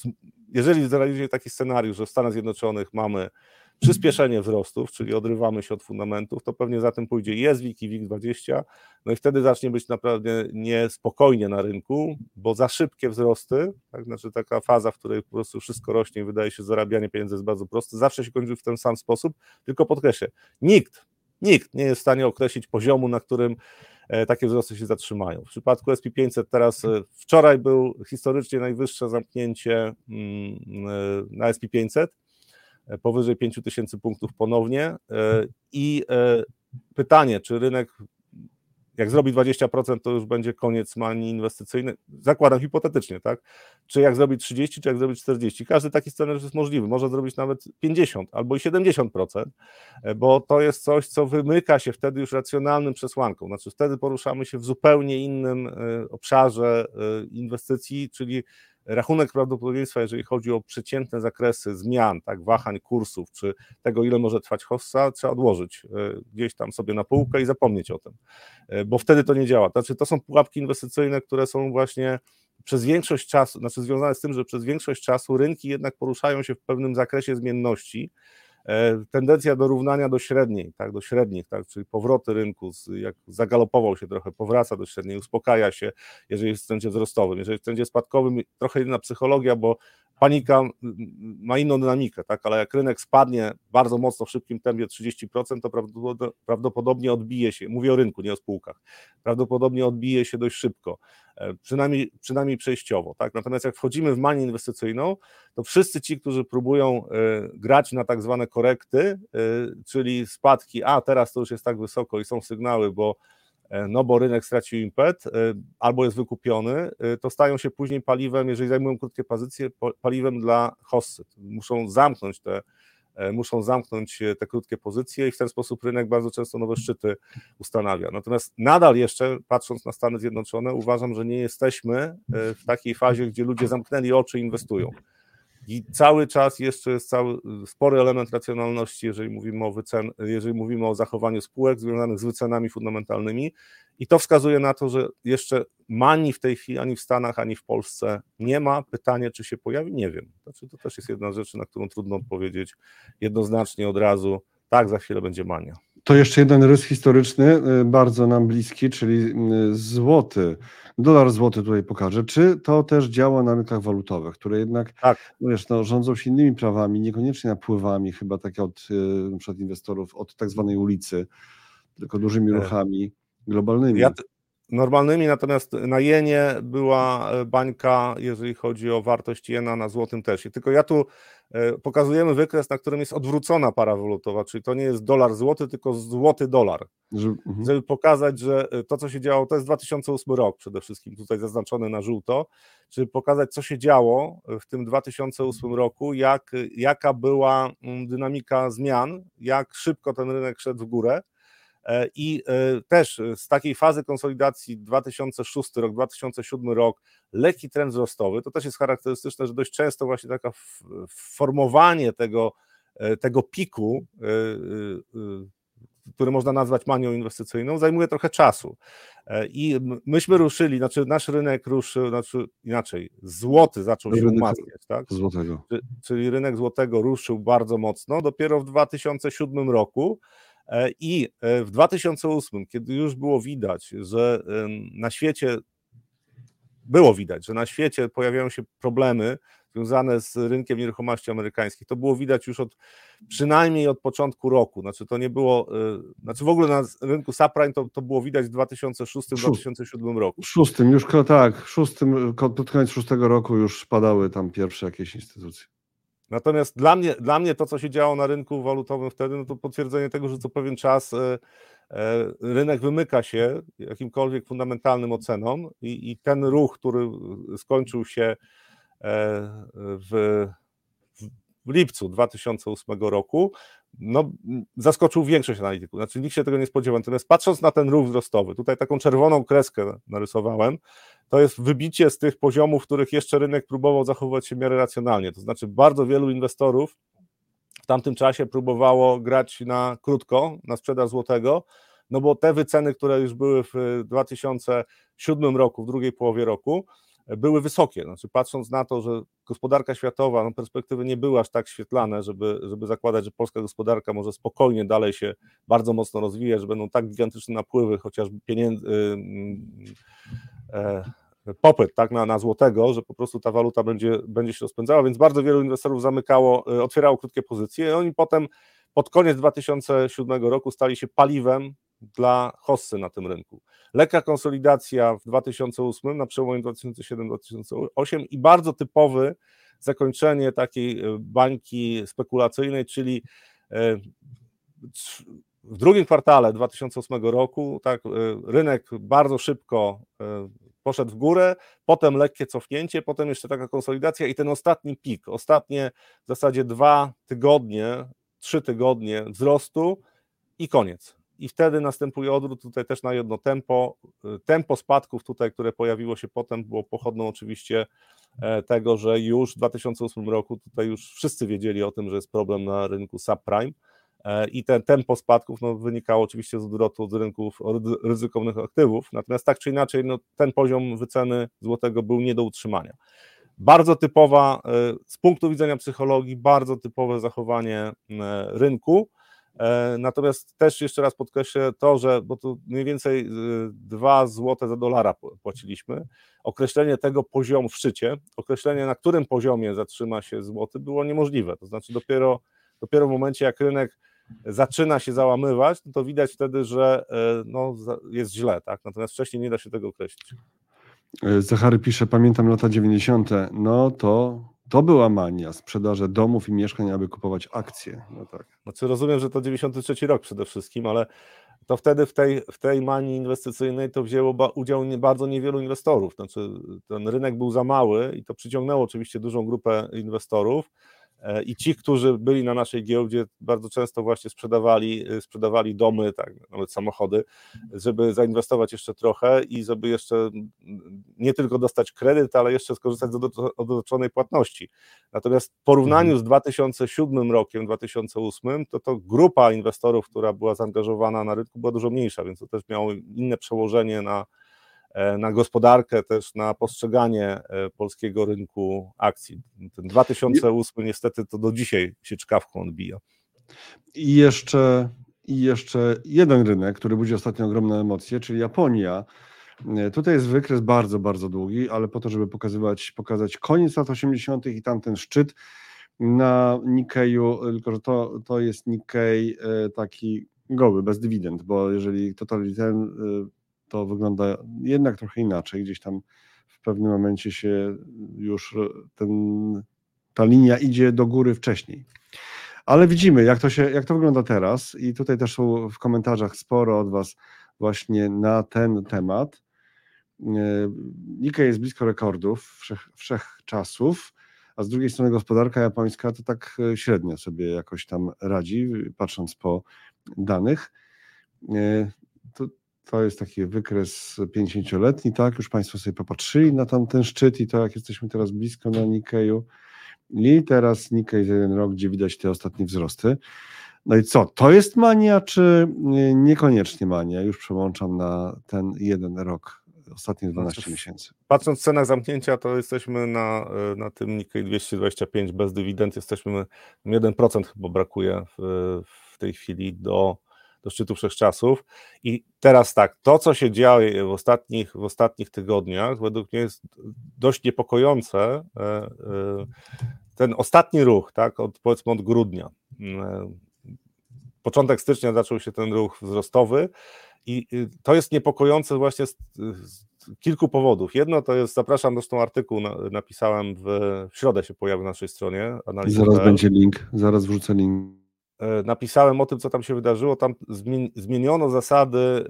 jeżeli zrealizuje taki scenariusz, że w Stanach Zjednoczonych mamy przyspieszenie wzrostów, czyli odrywamy się od fundamentów, to pewnie za tym pójdzie SWIG i WIG20, no i wtedy zacznie być naprawdę niespokojnie na rynku, bo za szybkie wzrosty, tak, znaczy taka faza, w której po prostu wszystko rośnie i wydaje się, że zarabianie pieniędzy jest bardzo proste, zawsze się kończy w ten sam sposób, tylko podkreślę, nikt Nikt nie jest w stanie określić poziomu, na którym e, takie wzrosty się zatrzymają. W przypadku SP500 teraz e, wczoraj był historycznie najwyższe zamknięcie mm, e, na SP500, powyżej 5000 punktów ponownie i pytanie, czy rynek jak zrobi 20%, to już będzie koniec manii inwestycyjnej. Zakładam hipotetycznie, tak? Czy jak zrobi 30, czy jak zrobi 40. Każdy taki scenariusz jest możliwy. Może zrobić nawet 50 albo i 70%, e, bo to jest coś, co wymyka się wtedy już racjonalnym przesłanką. Znaczy wtedy poruszamy się w zupełnie innym e, obszarze e, inwestycji, czyli rachunek prawdopodobieństwa, jeżeli chodzi o przeciętne zakresy zmian, tak, wahań kursów, czy tego, ile może trwać hossa, trzeba odłożyć e, gdzieś tam sobie na półkę i zapomnieć o tym, e, bo wtedy to nie działa. Znaczy, to są pułapki inwestycyjne, które są właśnie przez większość czasu, znaczy związane z tym, że przez większość czasu rynki jednak poruszają się w pewnym zakresie zmienności, tendencja do równania do średniej, tak, do średnich, tak, czyli powroty rynku, jak zagalopował się trochę, powraca do średniej, uspokaja się, jeżeli jest w trendzie wzrostowym, jeżeli w trendzie spadkowym, trochę inna psychologia, bo panika ma inną dynamikę, tak, ale jak rynek spadnie bardzo mocno w szybkim tempie 30%, to prawdopodobnie odbije się, mówię o rynku, nie o spółkach, prawdopodobnie odbije się dość szybko, e, przynajmniej, przynajmniej przejściowo, tak, natomiast jak wchodzimy w manię inwestycyjną, to wszyscy ci, którzy próbują e, grać na tak zwane korekty, e, czyli spadki, a teraz to już jest tak wysoko i są sygnały, bo no bo rynek stracił impet e, albo jest wykupiony, e, to stają się później paliwem, jeżeli zajmują krótkie pozycje, paliwem dla hossy. Muszą zamknąć te muszą zamknąć te krótkie pozycje i w ten sposób rynek bardzo często nowe szczyty ustanawia. Natomiast nadal jeszcze, patrząc na Stany Zjednoczone, uważam, że nie jesteśmy w takiej fazie, gdzie ludzie zamknęli oczy i inwestują. I cały czas jeszcze jest cały spory element racjonalności, jeżeli mówimy o wycen, jeżeli mówimy o zachowaniu spółek związanych z wycenami fundamentalnymi. I to wskazuje na to, że jeszcze mani w tej chwili ani w Stanach, ani w Polsce nie ma. Pytanie, czy się pojawi, nie wiem. Znaczy, to też jest jedna rzecz, na którą trudno odpowiedzieć jednoznacznie od razu. Tak, za chwilę będzie mania. To jeszcze jeden rys historyczny, y, bardzo nam bliski, czyli y, złoty. Dolar złoty tutaj pokażę. Czy to też działa na rynkach walutowych, które jednak tak. no wiesz, no, rządzą się innymi prawami, niekoniecznie napływami, chyba takie od y, inwestorów, od tak zwanej ulicy, tylko dużymi e, ruchami globalnymi. Ja, normalnymi, natomiast na jenie była e, bańka, jeżeli chodzi o wartość jena na złotym też. I tylko ja tu e, pokazujemy wykres, na którym jest odwrócona para walutowa, czyli to nie jest dolar złoty, tylko złoty dolar. Że, mhm. Żeby pokazać, że e, to, co się działo, to jest 2008 rok przede wszystkim, tutaj zaznaczony na żółto, żeby pokazać, co się działo w tym 2008 roku, jak, jaka była dynamika zmian, jak szybko ten rynek szedł w górę. E, I e, też z takiej fazy konsolidacji 2006 rok, 2007 rok, lekki trend wzrostowy, to też jest charakterystyczne, że dość często właśnie taka formowanie tego, e, tego piku, który można nazwać manią inwestycyjną, zajmuje trochę czasu. I myśmy ruszyli, znaczy nasz rynek ruszył, znaczy inaczej, złoty zaczął się umacniać, tak? Złotego. Czyli rynek złotego ruszył bardzo mocno. Dopiero w 2007 roku E, I e, w 2008, kiedy już było widać, że na świecie było widać, że na świecie pojawiają się problemy związane z rynkiem nieruchomości amerykańskich. To było widać już od przynajmniej od początku roku. Znaczy to nie było, e, znaczy w ogóle na rynku subprime to, to było widać w 2006-2007 roku. W szóstym, już tak, w szóstym, pod koniec szóstego roku już padały tam pierwsze jakieś instytucje. Natomiast dla mnie, dla mnie to, co się działo na rynku walutowym wtedy, no to potwierdzenie tego, że co pewien czas e, rynek wymyka się jakimkolwiek fundamentalnym ocenom i, i ten ruch, który skończył się w, w lipcu 2008 roku, no, zaskoczył większość analityków. Znaczy nikt się tego nie spodziewał. Natomiast patrząc na ten ruch wzrostowy, tutaj taką czerwoną kreskę narysowałem, to jest wybicie z tych poziomów, w których jeszcze rynek próbował zachowywać się w miarę racjonalnie. To znaczy bardzo wielu inwestorów w tamtym czasie próbowało grać na krótko, na sprzedaż złotego, no bo te wyceny, które już były w 2007 roku, w drugiej połowie roku, były wysokie. Znaczy, patrząc na to, że gospodarka światowa, no, perspektywy nie były aż tak świetlane, żeby, żeby zakładać, że polska gospodarka może spokojnie dalej się bardzo mocno rozwijać, że będą tak gigantyczne napływy chociażby pieniędzy. Yy, popyt tak, na, na złotego, że po prostu ta waluta będzie, będzie się rozpędzała, więc bardzo wielu inwestorów zamykało, y, otwierało krótkie pozycje i oni potem pod koniec 2007 roku stali się paliwem dla hossy na tym rynku. Lekka konsolidacja w 2008, na przełomie 2007-2008 i bardzo typowy zakończenie takiej e, bańki spekulacyjnej, czyli e, w drugim kwartale 2008 roku tak, e, rynek bardzo szybko poszedł w górę, potem lekkie cofnięcie, potem jeszcze taka konsolidacja i ten ostatni pik, ostatnie w zasadzie dwa tygodnie, trzy tygodnie wzrostu i koniec. I wtedy następuje odwrót tutaj też na jedno tempo. Tempo spadków tutaj, które pojawiło się potem, było pochodną oczywiście e, tego, że już w 2008 roku tutaj już wszyscy wiedzieli o tym, że jest problem na rynku subprime. e, i ten tempo spadków no, wynikało oczywiście z odwrotu z rynków ryzykownych aktywów, natomiast tak czy inaczej no, ten poziom wyceny złotego był nie do utrzymania. Bardzo typowa, e, z punktu widzenia psychologii, bardzo typowe zachowanie rynku, E, natomiast też jeszcze raz podkreślę to, że bo tu mniej więcej 2 y, zł za dolara płaciliśmy. Określenie tego poziomu w szczycie, określenie na którym poziomie zatrzyma się złoty było niemożliwe. To znaczy dopiero, dopiero w momencie jak rynek zaczyna się załamywać, no to widać wtedy, że e, no, jest źle, tak? Natomiast wcześniej nie da się tego określić. E, Zachary pisze, pamiętam lata 90. No to to była mania sprzedaży domów i mieszkań, aby kupować akcje. No tak. Znaczy rozumiem, że to 93 rok przede wszystkim, ale to wtedy w tej, w tej manii inwestycyjnej to wzięło udział bardzo niewielu inwestorów. Znaczy ten rynek był za mały i to przyciągnęło oczywiście dużą grupę inwestorów, i ci, którzy byli na naszej giełdzie, bardzo często właśnie sprzedawali, y, sprzedawali domy, tak, nawet samochody, żeby zainwestować jeszcze trochę i żeby jeszcze nie tylko dostać kredyt, ale jeszcze skorzystać z odroczonej płatności. Natomiast w porównaniu mhm. z 2007 rokiem, 2008, to to grupa inwestorów, która była zaangażowana na rynku, była dużo mniejsza, więc to też miało inne przełożenie na, E, na gospodarkę, też na postrzeganie e, polskiego rynku akcji. Ten 2008 niestety to do dzisiaj się czkawką odbija. I jeszcze, I jeszcze jeden rynek, który budzi ostatnio ogromne emocje, czyli Japonia. E, tutaj jest wykres bardzo, bardzo długi, ale po to, żeby pokazywać, pokazać koniec lat 80. i tamten szczyt na Nikkeju, tylko że to, to jest Nikkei taki goły, bez dywidend, bo jeżeli totalitaryzm to wygląda jednak trochę inaczej. Gdzieś tam w pewnym momencie się już ten, ta linia idzie do góry wcześniej. Ale widzimy, jak to, się, jak to wygląda teraz, i tutaj też są w komentarzach sporo od Was właśnie na ten temat. E, Nikkei jest blisko rekordów wszech, wszechczasów, a z drugiej strony gospodarka japońska to tak średnio sobie jakoś tam radzi, patrząc po danych. To jest taki wykres 50-letni, tak? Już Państwo sobie popatrzyli na tamten szczyt i to, jak jesteśmy teraz blisko na Nikkeju. I teraz Nikkei za jeden rok, gdzie widać te ostatnie wzrosty. No i co, to jest mania, czy niekoniecznie mania? Już przełączam na ten jeden rok, ostatnie 12 znaczy, miesięcy. Patrząc w cenach zamknięcia, to jesteśmy na, na tym Nikkei 225 bez dywidend, jesteśmy 1% chyba brakuje w, w tej chwili do do szczytu wszechczasów. I teraz tak, to co się dzieje w ostatnich, w ostatnich tygodniach, według mnie jest dość niepokojące. E, e, ten ostatni ruch, tak, od powiedzmy od grudnia. E, początek stycznia zaczął się ten ruch wzrostowy i to jest niepokojące właśnie z, z kilku powodów. Jedno to jest, zapraszam, zresztą artykuł na, napisałem w, w środę się pojawił na naszej stronie. Analizy zaraz będzie link, zaraz wrzucę link. Napisałem o tym, co tam się wydarzyło. Tam zmieniono zasady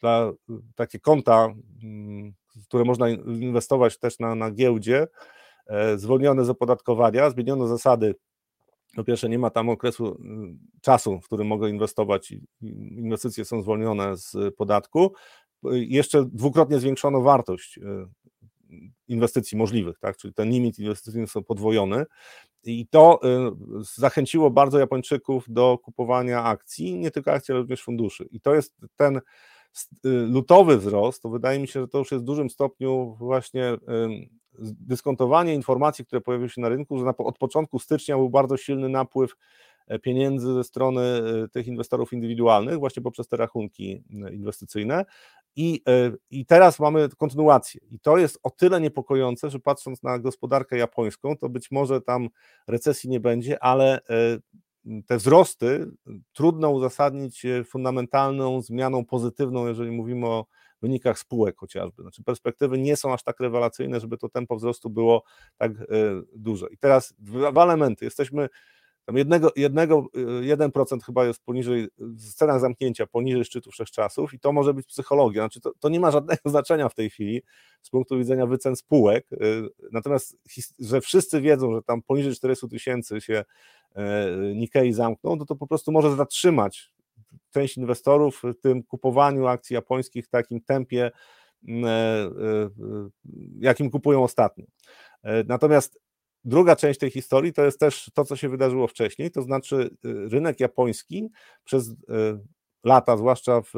dla takie konta, które można inwestować też na, na giełdzie, zwolnione z opodatkowania, zmieniono zasady po pierwsze, nie ma tam okresu czasu, w którym mogę inwestować, inwestycje są zwolnione z podatku. Jeszcze dwukrotnie zwiększono wartość inwestycji możliwych, tak? czyli ten limit inwestycyjny są podwojony i to y, zachęciło bardzo Japończyków do kupowania akcji, nie tylko akcji, ale również funduszy. I to jest ten y, lutowy wzrost, to wydaje mi się, że to już jest w dużym stopniu właśnie dyskontowanie informacji, które pojawiły się na rynku, że od początku stycznia był bardzo silny napływ e, pieniędzy ze strony tych inwestorów indywidualnych, właśnie poprzez te rachunki inwestycyjne. I, I teraz mamy kontynuację. I to jest o tyle niepokojące, że patrząc na gospodarkę japońską, to być może tam recesji nie będzie, ale te wzrosty trudno uzasadnić fundamentalną zmianą pozytywną, jeżeli mówimy o wynikach spółek chociażby. Znaczy perspektywy nie są aż tak rewelacyjne, żeby to tempo wzrostu było tak duże. I teraz dwa elementy. Jesteśmy tam jednego, jednego, 1% chyba jest poniżej, w scenach zamknięcia poniżej szczytu wszechczasów i to może być psychologia. Znaczy to, to nie ma żadnego znaczenia w tej chwili z punktu widzenia wycen spółek. Natomiast, że wszyscy wiedzą, że tam poniżej 400 tysięcy się Nikkei zamkną, to to po prostu może zatrzymać część inwestorów w tym kupowaniu akcji japońskich w takim tempie, mm, e, e, jakim kupują ostatnio. E, natomiast druga część tej historii to jest też to, co się wydarzyło wcześniej, to znaczy rynek japoński przez lata, zwłaszcza w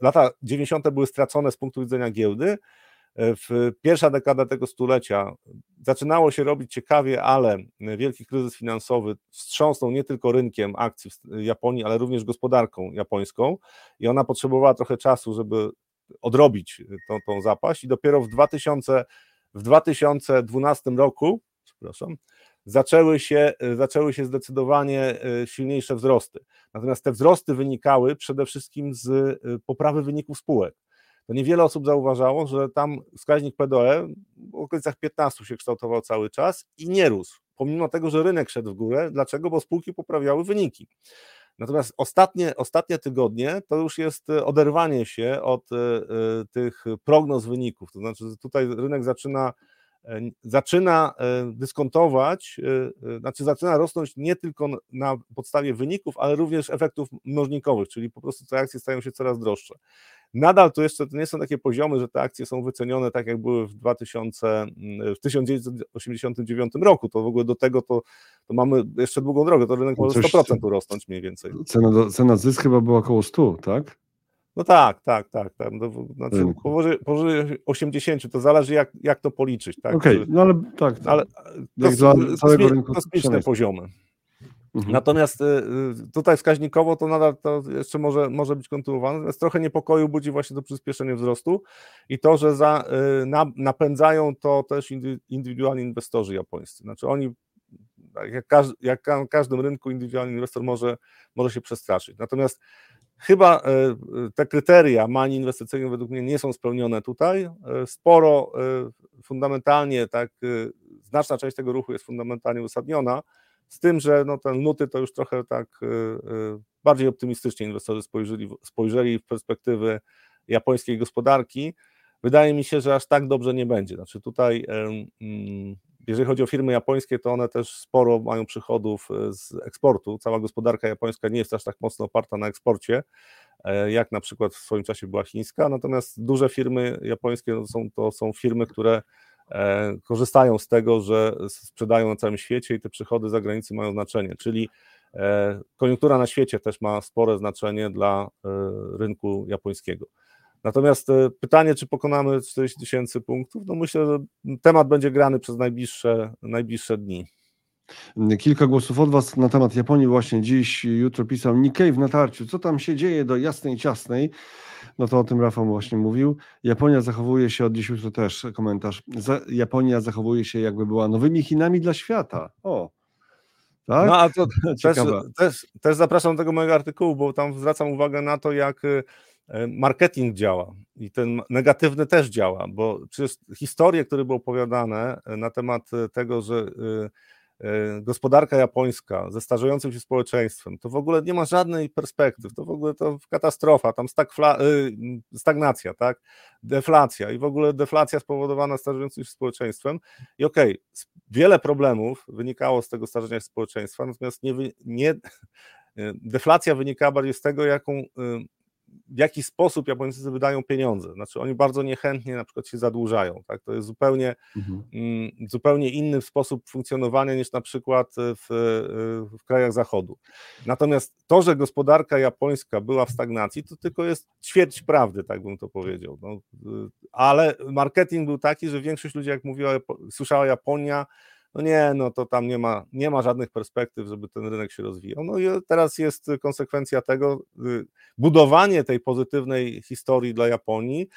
lata 90. były stracone z punktu widzenia giełdy, w pierwsza dekada tego stulecia zaczynało się robić ciekawie, ale wielki kryzys finansowy wstrząsnął nie tylko rynkiem akcji w Japonii, ale również gospodarką japońską i ona potrzebowała trochę czasu, żeby odrobić tą, tą zapaść i dopiero w, 2000, w 2012 roku, przepraszam, zaczęły się, zaczęły się zdecydowanie e, silniejsze wzrosty. Natomiast te wzrosty wynikały przede wszystkim z e, poprawy wyników spółek to niewiele osób zauważało, że tam wskaźnik PDE w okolicach 15 się kształtował cały czas i nie rósł, pomimo tego, że rynek szedł w górę. Dlaczego? Bo spółki poprawiały wyniki. Natomiast ostatnie, ostatnie tygodnie to już jest oderwanie się od y, y, tych prognoz wyników. To znaczy, tutaj rynek zaczyna E, zaczyna e, dyskontować, e, znaczy zaczyna rosnąć nie tylko na podstawie wyników, ale również efektów mnożnikowych, czyli po prostu te akcje stają się coraz droższe. Nadal to jeszcze to nie są takie poziomy, że te akcje są wycenione tak, jak były w, 2000, w 1989 roku. To w ogóle do tego to, to mamy jeszcze długą drogę. To rynek może 100% urosnąć mniej więcej. Cena, do, cena zysk chyba była około 100, tak? No tak, tak, tak. tak. No, znaczy, powyżej, powyżej 80 to zależy jak, jak to policzyć. Tak? Okej, okay, no ale tak. tak. Ale to, dla całego rynku kosmiczne poziomy. Mhm. Natomiast y, y, tutaj wskaźnikowo to nadal to jeszcze może, może być kontynuowane, natomiast trochę niepokoju budzi właśnie to przyspieszenie wzrostu i to, że za, y, na, napędzają to też indywidualni inwestorzy japońscy. Znaczy oni, tak jak, każdy, jak na każdym rynku indywidualny inwestor może, może się przestraszyć. Natomiast Chyba te kryteria mani inwestycyjnych według mnie nie są spełnione tutaj. Sporo fundamentalnie, tak, znaczna część tego ruchu jest fundamentalnie uzasadniona, z tym, że no, ten luty to już trochę tak bardziej optymistycznie inwestorzy spojrzeli, spojrzeli w perspektywy japońskiej gospodarki. Wydaje mi się, że aż tak dobrze nie będzie. Znaczy tutaj mm, jeżeli chodzi o firmy japońskie, to one też sporo mają przychodów e, z eksportu. Cała gospodarka japońska nie jest aż tak mocno oparta na eksporcie, e, jak na przykład w swoim czasie była chińska. Natomiast duże firmy japońskie to są, to są firmy, które korzystają z tego, że sprzedają na całym świecie i te przychody za granicą mają znaczenie. Czyli koniunktura na świecie też ma spore znaczenie dla rynku japońskiego. Natomiast e, pytanie, czy pokonamy 40 tysięcy punktów, no myślę, że temat będzie grany przez najbliższe, najbliższe dni. Kilka głosów od Was na temat Japonii właśnie dziś, jutro pisał Nikkei w natarciu. Co tam się dzieje do jasnej ciasnej? No to o tym Rafał właśnie mówił. Japonia zachowuje się, od dziś jutro też komentarz, Japonia zachowuje się jakby była nowymi Chinami dla świata. O, tak? No a to też, też, też zapraszam do tego mojego artykułu, bo tam zwracam uwagę na to, jak E, marketing działa i ten negatywny też działa, bo przecież historie, które były opowiadane e, na temat e, tego, że gospodarka japońska ze starzejącym się społeczeństwem, to w ogóle nie ma żadnej perspektyw, to w ogóle to katastrofa, tam stagfla, stagnacja, tak, deflacja i w ogóle deflacja spowodowana starzejącym się społeczeństwem. I okej, okay, wiele problemów wynikało z tego starzenia się społeczeństwa, natomiast nie, nie deflacja wynika bardziej z tego, jaką w jaki sposób Japończycy wydają pieniądze. Znaczy oni bardzo niechętnie na przykład się zadłużają. Tak? To jest zupełnie, mhm. Mm, zupełnie inny sposób funkcjonowania niż na przykład w, w krajach zachodu. Natomiast to, że gospodarka japońska była w stagnacji, to tylko jest ćwierć prawdy, tak bym to powiedział. No, ale marketing był taki, że większość ludzi, jak mówiła, słyszała Japonia, no nie, no to tam nie ma, nie ma żadnych perspektyw, żeby ten rynek się rozwijał. No i teraz jest konsekwencja tego, y, budowanie tej pozytywnej historii dla Japonii,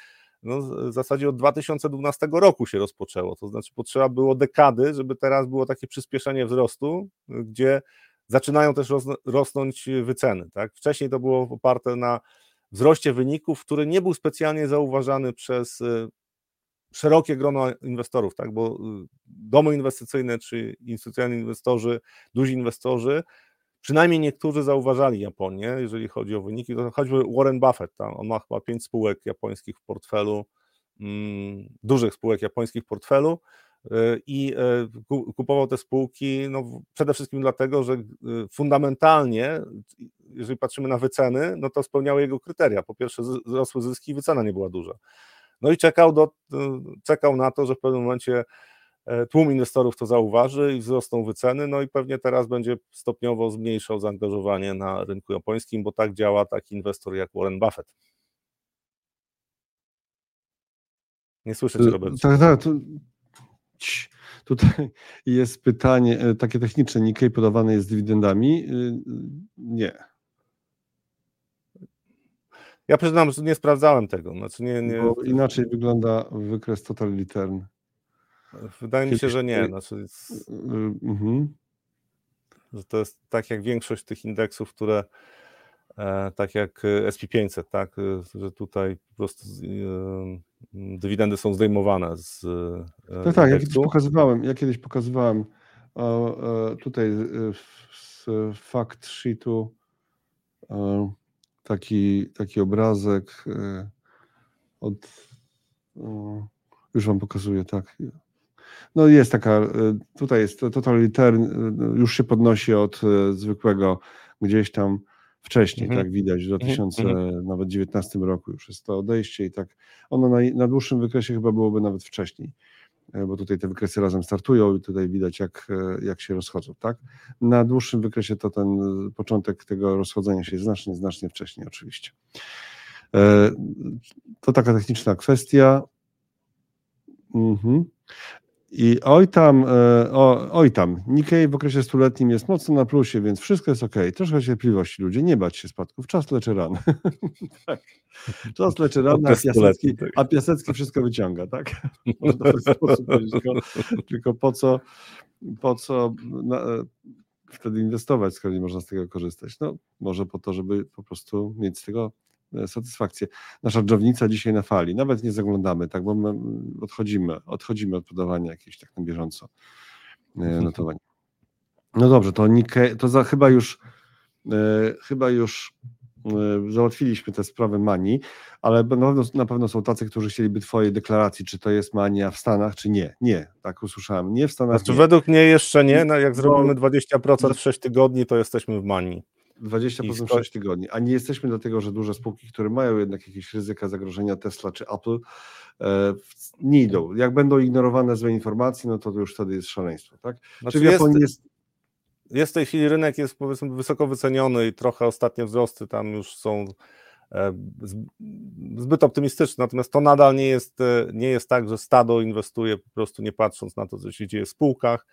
no w zasadzie od 2012 roku się rozpoczęło, to znaczy potrzeba było dekady, żeby teraz było takie przyspieszenie wzrostu, gdzie zaczynają też rosnąć wyceny. Tak? Wcześniej to było oparte na wzroście wyników, który nie był specjalnie zauważany przez y, szerokie grono inwestorów, tak, bo y, domy inwestycyjne czy instytucjonalni inwestorzy, duzi inwestorzy, przynajmniej niektórzy zauważali Japonię, jeżeli chodzi o wyniki, to choćby Warren Buffett, tam, on ma chyba pięć spółek japońskich w portfelu, mm, dużych spółek japońskich w portfelu y, i y, kupował te spółki no, przede wszystkim dlatego, że fundamentalnie, jeżeli patrzymy na wyceny, no to spełniały jego kryteria. Po pierwsze wzrosły zyski i wycena nie była duża. No i czekał, do, czekał na to, że w pewnym momencie e, tłum inwestorów to zauważy i wzrosną wyceny, no i pewnie teraz będzie stopniowo zmniejszał zaangażowanie na rynku japońskim, bo tak działa taki inwestor jak Warren Buffett. Nie słyszę cię, Robert. Tak, tak. Tu, tutaj jest pytanie e, takie techniczne. Nikkei podawane jest dywidendami? Y, nie. Ja przyznam, że nie sprawdzałem tego. Znaczy nie, nie... Bo inaczej wygląda wykres total return. Wydaje mi się, że nie. Znaczy, jest... mhm. że to jest tak jak większość tych indeksów, które e, tak jak SP500, tak, e, że tutaj po prostu e, dywidendy są zdejmowane z e, Tak, tak, ja kiedyś pokazywałem, ja kiedyś pokazywałem tutaj z fact sheetu taki, taki obrazek e, od. Już Wam pokazuję, tak. No jest taka, e, tutaj jest total return, e, już się podnosi od zwykłego gdzieś tam wcześniej, mhm. tak widać, w 2019 mhm. roku już jest to odejście i tak ono na, na dłuższym wykresie chyba byłoby nawet wcześniej. E, bo tutaj te wykresy razem startują i tutaj widać, jak, e, jak się rozchodzą. Tak? Na dłuższym wykresie to ten początek tego rozchodzenia się znacznie, znacznie wcześniej, oczywiście. E, to taka techniczna kwestia. Mhm. I oj tam, e, o, oj tam, Nikkei w okresie stuletnim jest mocno na plusie, więc wszystko jest ok. Troszkę cierpliwości ludzie, nie bać się spadków, czas leczy rany. tak. Czas leczy rany, a Piasecki, tak. a Piasecki wszystko wyciąga, tak? Można w ten sposób tylko, tylko po co, po co na, e, wtedy inwestować, skoro nie można z tego korzystać? No, może po to, żeby po prostu mieć z tego satysfakcję. Nasza dżownica dzisiaj na fali, nawet nie zaglądamy, tak, bo my odchodzimy, odchodzimy od podawania jakieś tak na bieżąco e, mhm. notowań. No dobrze, to, Nike, to za, chyba już e, chyba już e, załatwiliśmy tę sprawę manii, ale na pewno, na pewno są tacy, którzy chcieliby twojej deklaracji, czy to jest mania w Stanach, czy nie. Nie, tak usłyszałem. Nie w Stanach. Znaczy, nie. według mnie jeszcze nie. No, jak zrobimy 20% w 6 tygodni, to jesteśmy w manii. 20% w 6 tygodni, a nie jesteśmy do tego, że duże spółki, które mają jednak jakieś ryzyka zagrożenia Tesla czy Apple, e, nie idą. Jak będą ignorowane złe informacje, no to, już wtedy jest szaleństwo. Tak? Znaczy Czy jest, jest... jest w tej chwili rynek jest powiedzmy wysoko wyceniony i trochę ostatnie wzrosty tam już są e, zbyt optymistyczne, natomiast to nadal nie jest, e, nie jest tak, że stado inwestuje po prostu nie patrząc na to, co się dzieje w spółkach,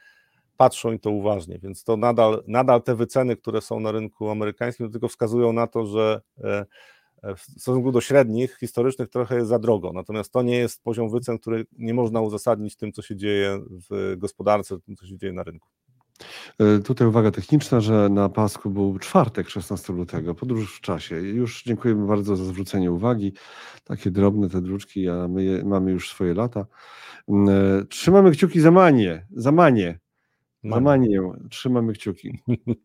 patrzą i to uważnie, więc to nadal, nadal te wyceny, które są na rynku amerykańskim, tylko wskazują na to, że e, e, w stosunku do średnich, historycznych trochę jest za drogo, natomiast to nie jest poziom wycen, który nie można uzasadnić tym, co się dzieje w gospodarce, tym, co się dzieje na rynku. E, tutaj uwaga techniczna, że na pasku był czwartek 16 lutego, podróż w czasie. Już dziękujemy bardzo za zwrócenie uwagi. Takie drobne te druczki, a my je, mamy już swoje lata. Trzymamy kciuki za manię, za manię Za Manię. Trzymamy kciuki.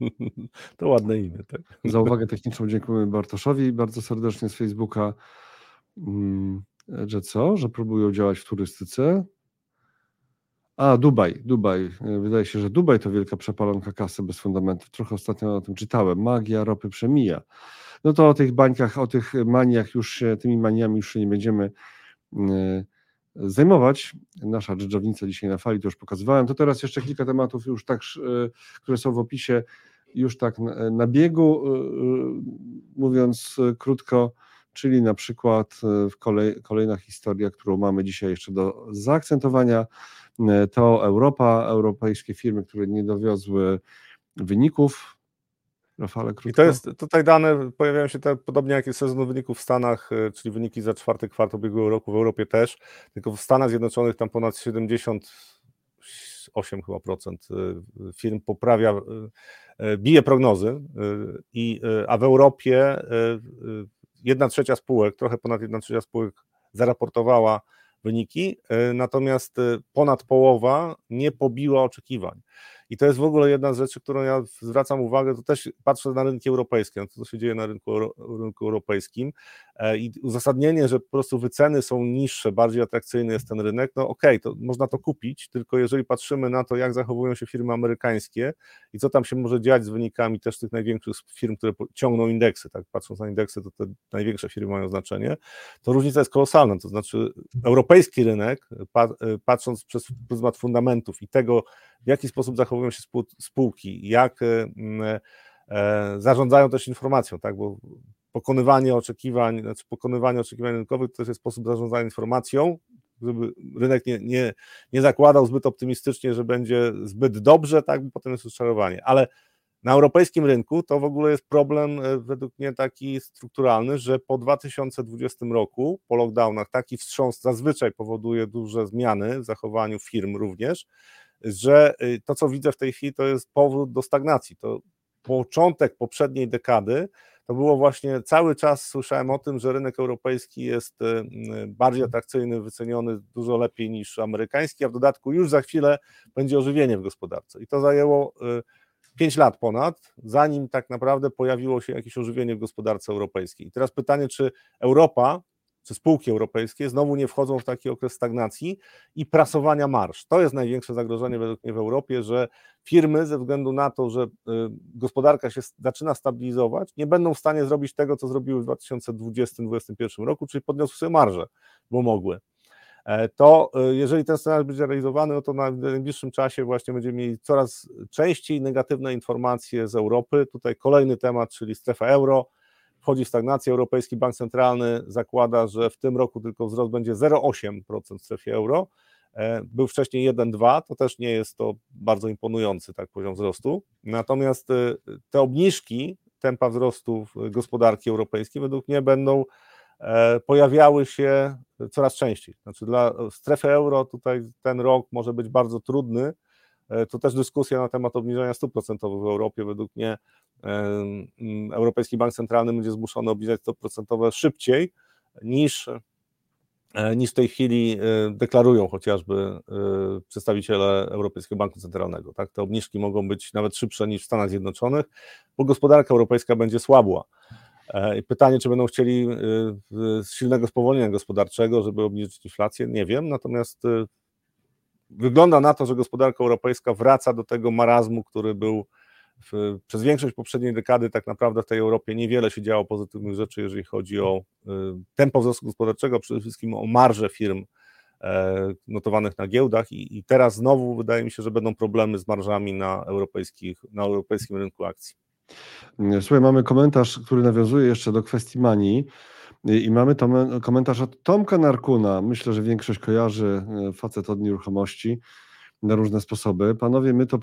To ładne imię, tak? Za uwagę techniczną dziękujemy Bartoszowi bardzo serdecznie z Facebooka. Mm, że co? Że próbują działać w turystyce? A, Dubaj, Dubaj. Wydaje się, że Dubaj to wielka przepalonka kasy bez fundamentów. Trochę ostatnio o tym czytałem. Magia ropy przemija. No to o tych bańkach, o tych maniach już się, tymi maniami już się nie będziemy mm, zajmować. Nasza dżdżownica dzisiaj na fali, to już pokazywałem. To teraz jeszcze kilka tematów już tak, które są w opisie, już tak na biegu, y, y, mówiąc krótko, czyli na przykład kolej, kolejna historia, którą mamy dzisiaj jeszcze do zaakcentowania, to Europa, europejskie firmy, które nie dowiozły wyników, I to jest, tutaj dane pojawiają się te, podobnie jak jest sezon wyników w Stanach, e, czyli wyniki za czwarty kwartał ubiegłego roku, w Europie też, tylko w Stanach Zjednoczonych tam ponad 78 chyba procent e, firm poprawia, e, bije prognozy, i, a w Europie jedna trzecia spółek, trochę ponad jedna trzecia spółek zaraportowała wyniki, natomiast ponad połowa nie pobiła oczekiwań. I to jest w ogóle jedna z rzeczy, którą ja zwracam uwagę, to też patrzę na rynki europejskie, na to, co się dzieje na rynku, rynku europejskim e, i uzasadnienie, że po prostu wyceny są niższe, bardziej atrakcyjny jest ten rynek, no okej, okay, to można to kupić, tylko jeżeli patrzymy na to, jak zachowują się firmy amerykańskie i co tam się może dziać z wynikami też tych największych firm, które ciągną indeksy, tak, patrząc na indeksy, to te największe firmy mają znaczenie, to różnica jest kolosalna, to znaczy europejski rynek, patrząc przez pryzmat fundamentów i tego, w jaki sposób zachowują się spółki, jak e, e, zarządzają też informacją, tak, bo pokonywanie oczekiwań, znaczy pokonywanie oczekiwań rynkowych to też jest sposób zarządzania informacją, żeby rynek nie, nie, nie zakładał zbyt optymistycznie, że będzie zbyt dobrze, tak, bo potem jest rozczarowanie, ale na europejskim rynku to w ogóle jest problem e, według mnie taki strukturalny, że po 2020 roku, po lockdownach, taki wstrząs zazwyczaj powoduje duże zmiany w zachowaniu firm również, że y, to, co widzę w tej chwili, to jest powrót do stagnacji. To początek poprzedniej dekady to było właśnie cały czas słyszałem o tym, że rynek europejski jest y, y, bardziej atrakcyjny, wyceniony dużo lepiej niż amerykański, a w dodatku już za chwilę będzie ożywienie w gospodarce. I to zajęło 5 lat ponad, zanim tak naprawdę pojawiło się jakieś ożywienie w gospodarce europejskiej. I teraz pytanie, czy Europa czy spółki europejskie znowu nie wchodzą w taki okres stagnacji i prasowania marsz. To jest największe zagrożenie według mnie w Europie, że firmy ze względu na to, że y, gospodarka się zaczyna stabilizować, nie będą w stanie zrobić tego, co zrobiły w 2020-2021 roku, czyli podniosły sobie marże, bo mogły. E, to y, jeżeli ten scenariusz będzie realizowany, no to na najbliższym czasie właśnie będziemy mieli coraz częściej negatywne informacje z Europy. Tutaj kolejny temat, czyli strefa euro wchodzi w stagnację. Europejski Bank Centralny zakłada, że w tym roku tylko wzrost będzie 0,8% w strefie euro. E, był wcześniej 1,2, to też nie jest to bardzo imponujący tak poziom wzrostu. Natomiast e, te obniżki tempa wzrostu gospodarki europejskiej według mnie będą e, pojawiały się coraz częściej. Znaczy dla strefy euro tutaj ten rok może być bardzo trudny. To też dyskusja na temat obniżenia stóp procentowych w Europie. Według mnie Mm, Europejski Bank Centralny będzie zmuszony obniżać stopy procentowe szybciej niż, e, niż w tej chwili e, deklarują chociażby e, przedstawiciele Europejskiego Banku Centralnego. Tak? Te obniżki mogą być nawet szybsze niż w Stanach Zjednoczonych, bo gospodarka europejska będzie słabła. Pytanie, czy będą chcieli silnego spowolnienia gospodarczego, żeby obniżyć inflację, nie wiem. Natomiast wygląda na to, że gospodarka europejska wraca do tego marazmu, który był w, przez większość poprzedniej dekady tak naprawdę w tej Europie niewiele się działo pozytywnych rzeczy, jeżeli chodzi o y, tempo wzrostu gospodarczego, przede wszystkim o marże firm e, notowanych na giełdach i, i teraz znowu wydaje mi się, że będą problemy z marżami na, europejskich, na europejskim rynku akcji. Słuchaj, mamy komentarz, który nawiązuje jeszcze do kwestii manii i mamy komentarz od Tomka Narkuna. Myślę, że większość kojarzy e, facet od nieruchomości na różne sposoby. Panowie, my to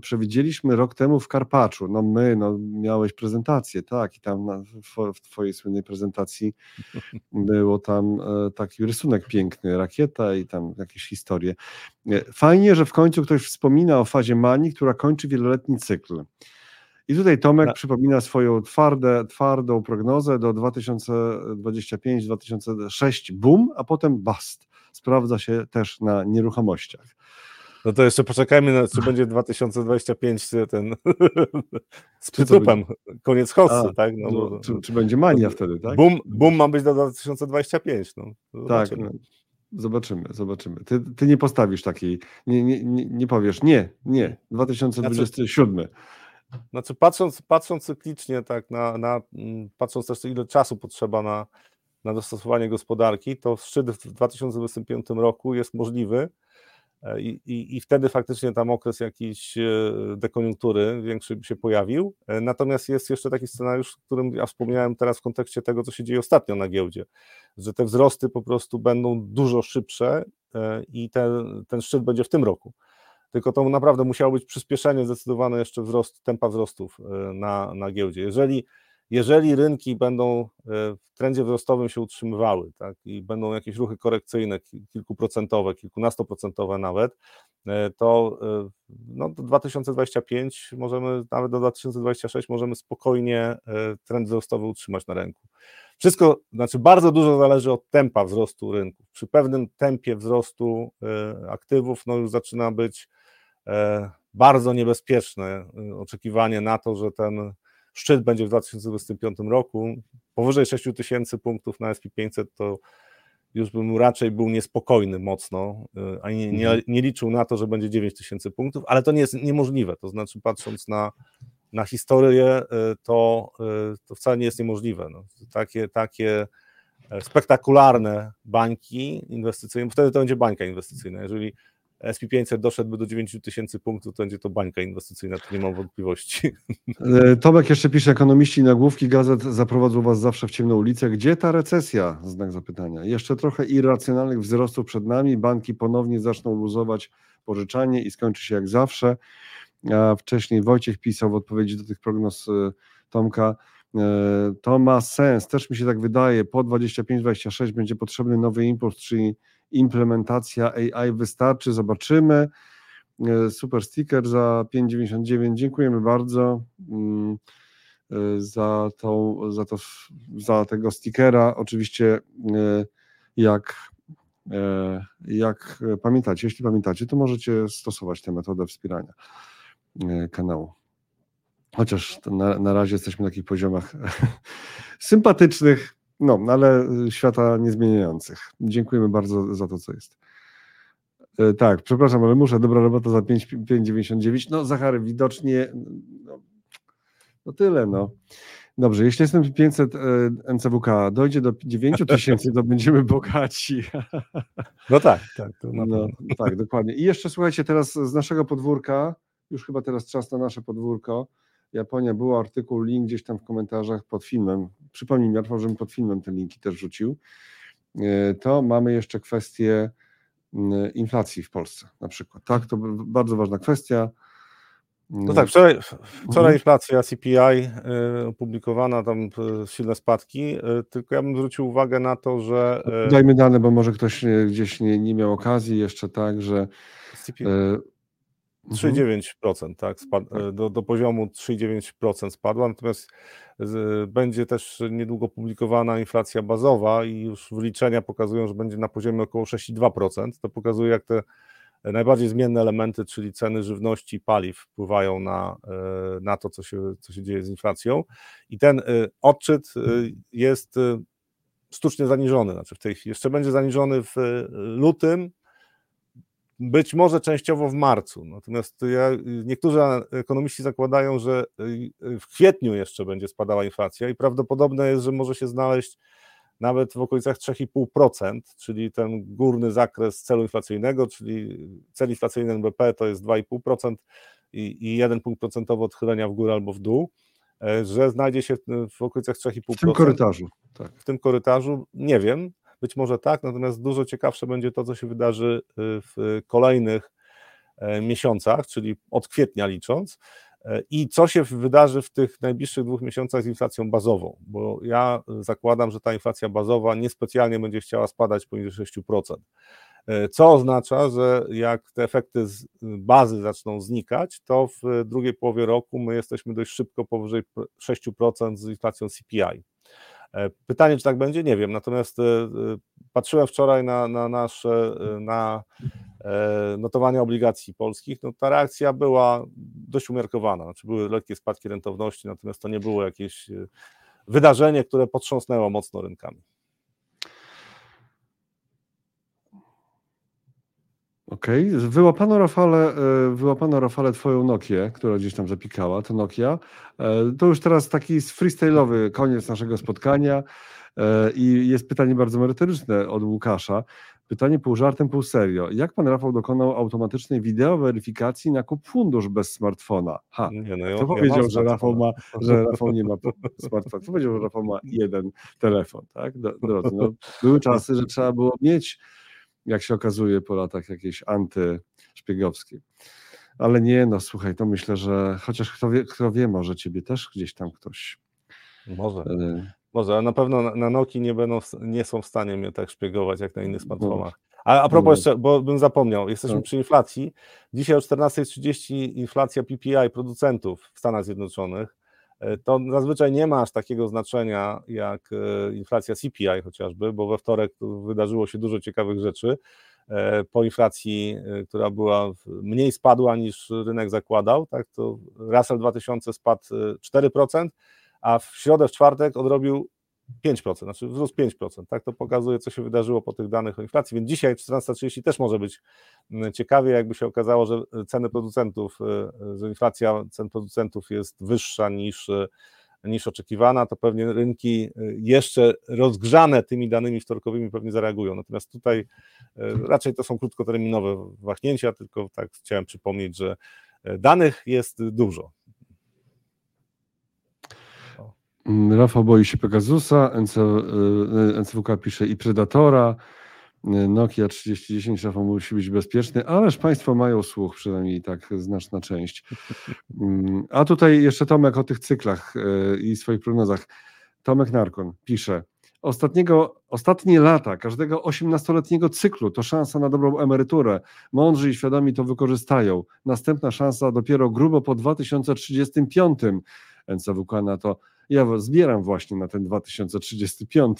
przewidzieliśmy rok temu w Karpaczu. No my, no miałeś prezentację, tak, i tam na, w, w twojej słynnej prezentacji było tam e, taki rysunek piękny, rakieta i tam jakieś historie. E, fajnie, że w końcu ktoś wspomina o fazie manii, która kończy wieloletni cykl. I tutaj Tomek przypomina swoją twarde, twardą prognozę do 2025-2006 boom, a potem bust. Sprawdza się też na nieruchomościach. No to jeszcze poczekajmy, na, czy będzie 2025 ten z przytupem, koniec hossy, tak? No, bo, czy, czy, będzie mania wtedy, tak? Boom, boom ma być do 2025, no. Tak, no. Zobaczymy, zobaczymy. Ty, ty nie postawisz takiej, nie, nie, nie, nie powiesz, nie, nie, 2027. Znaczy, znaczy patrząc, patrząc cyklicznie, tak, na, na, mm, patrząc też ile czasu potrzeba na, na dostosowanie gospodarki, to szczyt w 2025 roku jest możliwy, E, I, i, I, wtedy faktycznie tam okres jakiejś e, dekoniunktury większy się pojawił. E, natomiast jest jeszcze taki scenariusz, o którym ja wspomniałem teraz w kontekście tego, co się dzieje ostatnio na giełdzie, że te wzrosty po prostu będą dużo szybsze i ten, ten szczyt będzie w tym roku. Tylko to naprawdę musiało być przyspieszenie zdecydowane jeszcze wzrost, tempa wzrostów na, na giełdzie. Jeżeli jeżeli rynki będą e, w trendzie wzrostowym się utrzymywały tak, i będą jakieś ruchy korekcyjne, kilkuprocentowe, kilkunastoprocentowe nawet, e, to e, no, do 2025 możemy, nawet do 2026 możemy spokojnie trend wzrostowy utrzymać na rynku. Wszystko, znaczy bardzo dużo zależy od tempa wzrostu rynku. Przy pewnym tempie wzrostu aktywów, no już zaczyna być bardzo niebezpieczne oczekiwanie na to, że ten Szczyt będzie w 2025 roku. Powyżej 6 tysięcy punktów na SP500 to już bym raczej był niespokojny mocno, y, a nie, nie, mhm. nie liczył na to, że będzie 9 tysięcy punktów, ale to nie jest niemożliwe. To znaczy, patrząc na, na historię, to, to wcale nie jest niemożliwe. No, takie, takie e, spektakularne bańki inwestycyjne, wtedy to będzie bańka inwestycyjna. Jeżeli SP500 doszedłby do 9 tysięcy punktów, to będzie to bańka inwestycyjna, to nie mam wątpliwości. E, Tomek jeszcze pisze, ekonomiści nagłówki gazet zaprowadzą was zawsze w ciemną ulicę. Gdzie ta recesja? Znak zapytania. Jeszcze trochę irracjonalnych wzrostów przed nami, banki ponownie zaczną luzować pożyczanie i skończy się jak zawsze. A wcześniej Wojciech pisał w odpowiedzi do tych prognoz e, Tomka, e, to ma sens, też mi się tak wydaje, po 25-26 będzie potrzebny nowy impuls, czyli implementacja AI wystarczy, zobaczymy. E, super sticker za 5,99. Dziękujemy bardzo mm, e, za, tą, za, to, za tego stickera. Oczywiście, e, jak, jak pamiętacie, jeśli pamiętacie, to możecie stosować tę metodę wspierania kanału. Chociaż na, na razie jesteśmy na takich poziomach sympatycznych, no, ale y, świata niezmieniających. Dziękujemy bardzo za to, co jest. E, tak, przepraszam, ale muszę. Dobra robota za 5,99. No, Zachary, widocznie. No, no tyle, no. Dobrze, jeśli jestem 500 e, NCWK dojdzie do 9 tysięcy, to będziemy bogaci. No tak, tak. no, tak, dokładnie. I jeszcze słuchajcie, teraz z naszego podwórka, już chyba teraz czas na nasze podwórko. Japonia, był artykuł, link gdzieś tam w komentarzach pod filmem. Przypomnij mi, Rafał, żebym pod filmem ten linki też rzucił. E, to mamy jeszcze kwestię inflacji w Polsce na przykład. Tak, to bardzo ważna kwestia. No tak, wczoraj, wczoraj mhm. inflacja CPI e, opublikowana, tam e, silne spadki, tylko ja bym zwrócił uwagę na to, że... Dajmy dane, bo może ktoś gdzieś nie, nie miał okazji jeszcze tak, że... CPI. 3,9%, tak, spad, tak. E, do, do poziomu 3,9% spadła, natomiast z, będzie też niedługo publikowana inflacja bazowa i już wyliczenia pokazują, że będzie na poziomie około 6,2%. To pokazuje, jak te najbardziej zmienne elementy, czyli ceny żywności i paliw wpływają na, e, na to, co się, co się dzieje z inflacją. I ten e, odczyt jest sztucznie zaniżony, znaczy w tej chwili jeszcze będzie zaniżony w lutym, być może częściowo w marcu. Natomiast ja, niektórzy ekonomiści zakładają, że y, w kwietniu jeszcze będzie spadała inflacja i prawdopodobne jest, że może się znaleźć nawet w okolicach 3,5%, czyli ten górny zakres celu inflacyjnego, czyli cel inflacyjny NBP to jest 2,5% i, i 1 punkt procentowy odchylenia w górę albo w dół, e, że znajdzie się w okolicach 3,5%. W tym korytarzu. Tak. W tym korytarzu, nie wiem, być może tak, natomiast dużo ciekawsze będzie to, co się wydarzy y, w kolejnych e, miesiącach, czyli od kwietnia licząc. E, I co się wydarzy w tych najbliższych dwóch miesiącach z inflacją bazową? Bo ja zakładam, że ta inflacja bazowa niespecjalnie będzie chciała spadać poniżej 6%. E, co oznacza, że jak te efekty z bazy zaczną znikać, to w drugiej połowie roku my jesteśmy dość szybko powyżej 6% z inflacją CPI. E, pytanie, czy tak będzie, nie wiem. Natomiast e, e, patrzyłem wczoraj na, na nasze, na notowania obligacji polskich, no ta reakcja była dość umiarkowana. Znaczy były lekkie spadki rentowności, natomiast to nie było jakieś wydarzenie, które potrząsnęło mocno rynkami. Okej, okay. wyłapano Rafale, e, wyłapano Rafale twoją Nokię, która gdzieś tam zapikała, to Nokia. E, to już teraz taki freestyle'owy koniec naszego spotkania e, i jest pytanie bardzo merytoryczne od Łukasza. Pytanie pół żartem, pół serio. Jak pan Rafał dokonał automatycznej wideo weryfikacji na kup fundusz bez smartfona? Ha, nie, no ja, kto powiedział, ja że, Rafał ma, że Rafał nie ma smartfona? Kto powiedział, że Rafał ma jeden telefon, tak? Drodzy, no, były czasy, że trzeba było mieć jak się okazuje po latach jakieś antyszpiegowskie. Ale nie, no słuchaj, to myślę, że chociaż kto wie, kto wie może ciebie też gdzieś tam ktoś. Może. E... Może, ale na pewno na, na Noki nie, będą, nie są w stanie mnie tak szpiegować jak na innych no. smartfonach. A, a propos jeszcze, bo bym zapomniał, jesteśmy no. przy inflacji. Dzisiaj o 14.30 inflacja PPI producentów w Stanach Zjednoczonych. E, to zazwyczaj nie ma aż takiego znaczenia jak e, inflacja CPI chociażby, bo we wtorek wydarzyło się dużo ciekawych rzeczy. E, po inflacji, która była mniej spadła niż rynek zakładał, tak, to Russell 2000 spadł 4%, a w środę, w czwartek odrobił 5%, znaczy wzrósł 5%. Tak to pokazuje, co się wydarzyło po tych danych o inflacji. Więc dzisiaj 14.30 też może być mm, ciekawie, jakby się okazało, że ceny producentów, y, że inflacja cen producentów jest wyższa niż, y, niż oczekiwana, to pewnie rynki y, jeszcze rozgrzane tymi danymi wtorkowymi pewnie zareagują. Natomiast tutaj raczej to są krótkoterminowe wahnięcia, tylko tak chciałem przypomnieć, że danych jest dużo. Mm, Rafał boi się Pegasusa, NC, NCWK y, pisze i Predatora, y, Nokia 3010, Rafał musi być bezpieczny, ależ Państwo mają słuch, przynajmniej tak znaczna część. Mm, a tutaj jeszcze Tomek o tych cyklach i swoich prognozach. Tomek Narkon pisze, Ostatniego, ostatnie lata każdego 18-letniego cyklu to szansa na dobrą emeryturę. Mądrzy i świadomi to wykorzystają. Następna szansa dopiero grubo po 2035. NCWK na to ja zbieram właśnie na ten 2035.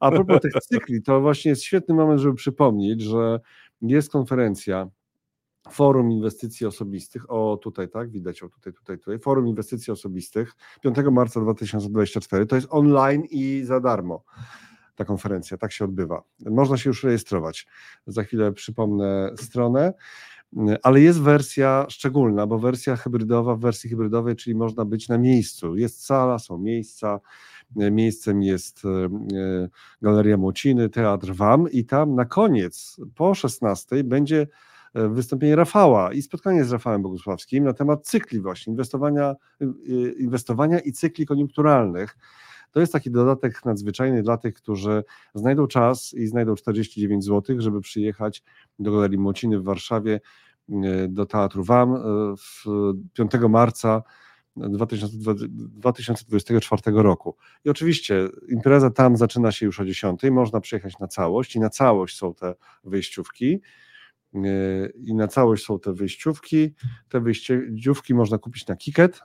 A propos tych cykli, to właśnie jest świetny moment, żeby przypomnieć, że jest konferencja Forum Inwestycji Osobistych, o tutaj, tak, widać, o tutaj, tutaj, tutaj, Forum Inwestycji Osobistych, 5 marca 2024, to jest online i za darmo ta konferencja, tak się odbywa. Można się już rejestrować. Za chwilę przypomnę stronę ale jest wersja szczególna, bo wersja hybrydowa, w wersji hybrydowej, czyli można być na miejscu. Jest sala, są miejsca, miejscem jest e, Galeria Młociny, Teatr WAM i tam na koniec, po 16 będzie e, wystąpienie Rafała i spotkanie z Rafałem Bogusławskim na temat cykli właśnie, inwestowania, e, inwestowania i cykli koniunkturalnych. To jest taki dodatek nadzwyczajny dla tych, którzy znajdą czas i znajdą 49 zł, żeby przyjechać do Galerii Młociny w Warszawie E, do Teatru WAM e, w 5 marca 2024 roku. I oczywiście impreza tam zaczyna się już o 10, można przyjechać na całość i na całość są te wyjściówki. E, I na całość są te wyjściówki. Te wyjściówki można kupić na Kiket.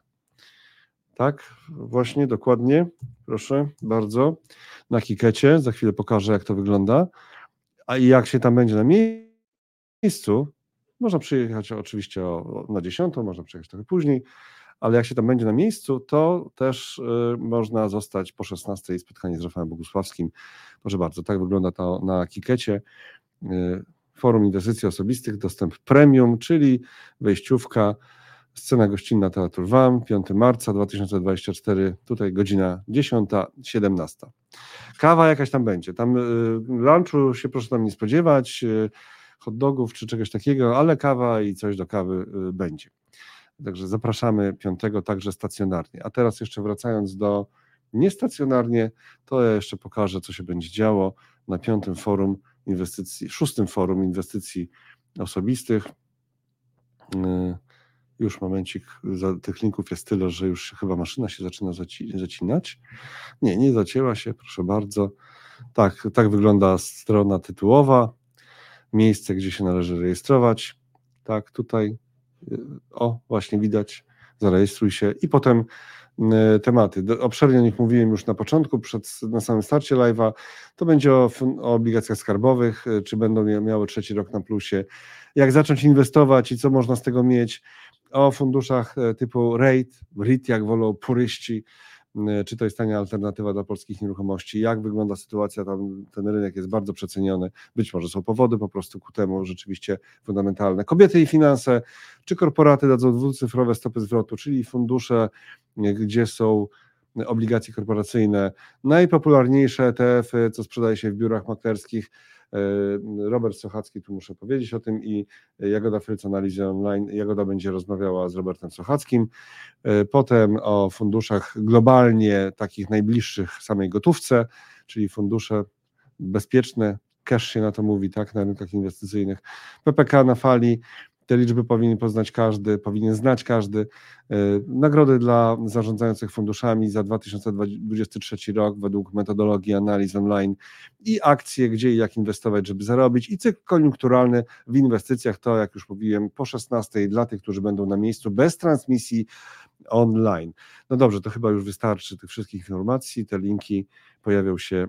Tak, właśnie, dokładnie. Proszę bardzo. Na Kikecie. Za chwilę pokażę, jak to wygląda. A jak się tam będzie na miejscu, można przyjechać oczywiście o, na 10, można przyjechać trochę później, ale jak się tam będzie na miejscu, to też y, można zostać po 16 spotkanie z Rafałem Bogusławskim. Proszę bardzo, tak wygląda to na Kikecie. Y, Forum Inwestycji Osobistych, dostęp premium, czyli wejściówka, scena gościnna Teatru WAM, 5 marca 2024, tutaj godzina 10, 17. Kawa jakaś tam będzie. Tam y, lunchu się proszę tam nie spodziewać. Y, hot dogów czy czegoś takiego, ale kawa i coś do kawy y, będzie. Także zapraszamy piątego także stacjonarnie. A teraz jeszcze wracając do niestacjonarnie, to ja jeszcze pokażę, co się będzie działo na piątym forum inwestycji, szóstym forum inwestycji osobistych. Y, już momencik, tych linków jest tyle, że już chyba maszyna się zaczyna zacinać. Nie, nie zacięła się, proszę bardzo. Tak, tak wygląda strona tytułowa miejsce, gdzie się należy rejestrować. Tak, tutaj, o, właśnie widać, zarejestruj się i potem e, tematy. Obszernie o nich mówiłem już na początku, przed, na samym starcie live'a. To będzie o, o obligacjach skarbowych, e, czy będą mia- miały trzeci rok na plusie, jak zacząć inwestować i co można z tego mieć, o funduszach e, typu REIT, REIT jak wolą puryści, e, czy to jest tania alternatywa dla polskich nieruchomości, jak wygląda sytuacja, tam ten rynek jest bardzo przeceniony, być może są powody po prostu ku temu rzeczywiście fundamentalne. Kobiety i finanse, czy korporaty dadzą dwucyfrowe stopy zwrotu, czyli fundusze, e, gdzie są obligacje korporacyjne, najpopularniejsze ETF-y, co sprzedaje się w biurach maklerskich. E, Robert Sochacki, tu muszę powiedzieć o tym, i Jagoda Fryc Analizy Online. Jagoda będzie rozmawiała z Robertem Sochackim. E, Potem o funduszach globalnie, takich najbliższych samej gotówce, czyli fundusze bezpieczne, cash się na to mówi, tak, na rynkach inwestycyjnych. PPK na fali, te liczby powinien poznać każdy, powinien znać każdy. E, Nagrody dla zarządzających funduszami za 2023 rok według metodologii analiz online i akcje, gdzie i jak inwestować, żeby zarobić i cykl koniunkturalny w inwestycjach, to jak już mówiłem, po 16 dla tych, którzy będą na miejscu bez transmisji online. No dobrze, to chyba już wystarczy tych wszystkich informacji. Te linki pojawią się,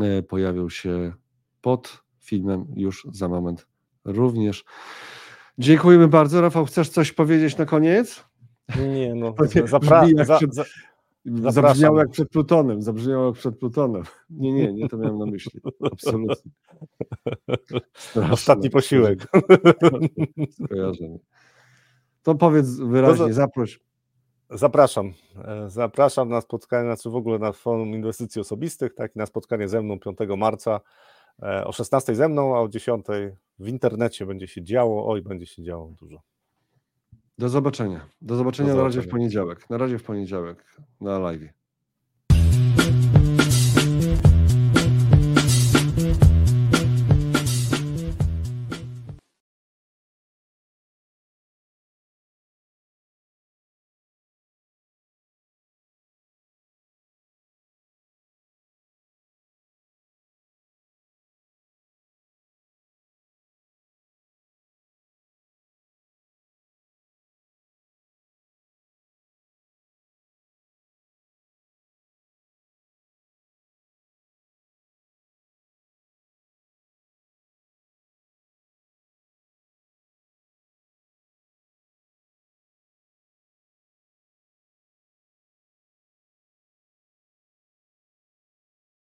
e, pojawią się pod filmem już za moment również. Dziękujemy bardzo. Rafał, chcesz coś powiedzieć na koniec? Nie, no, Zabrzmiało jak przed Plutonem, zabrzmiało jak przed Plutonem. Nie, nie, nie to miałem na myśli. Absolutnie. Straszne. ostatni posiłek. Skojarzenie. To powiedz wyraźnie, zaproś. Zapraszam. E, Zapraszam na spotkanie, znaczy w ogóle na forum inwestycji osobistych, tak, na spotkanie ze mną 5 marca e, o 16 ze mną, a o 10 w internecie będzie się działo. Oj, będzie się działo dużo. Do zobaczenia. Do zobaczenia Do na razie w zobaczenia. poniedziałek. Na razie w poniedziałek na live.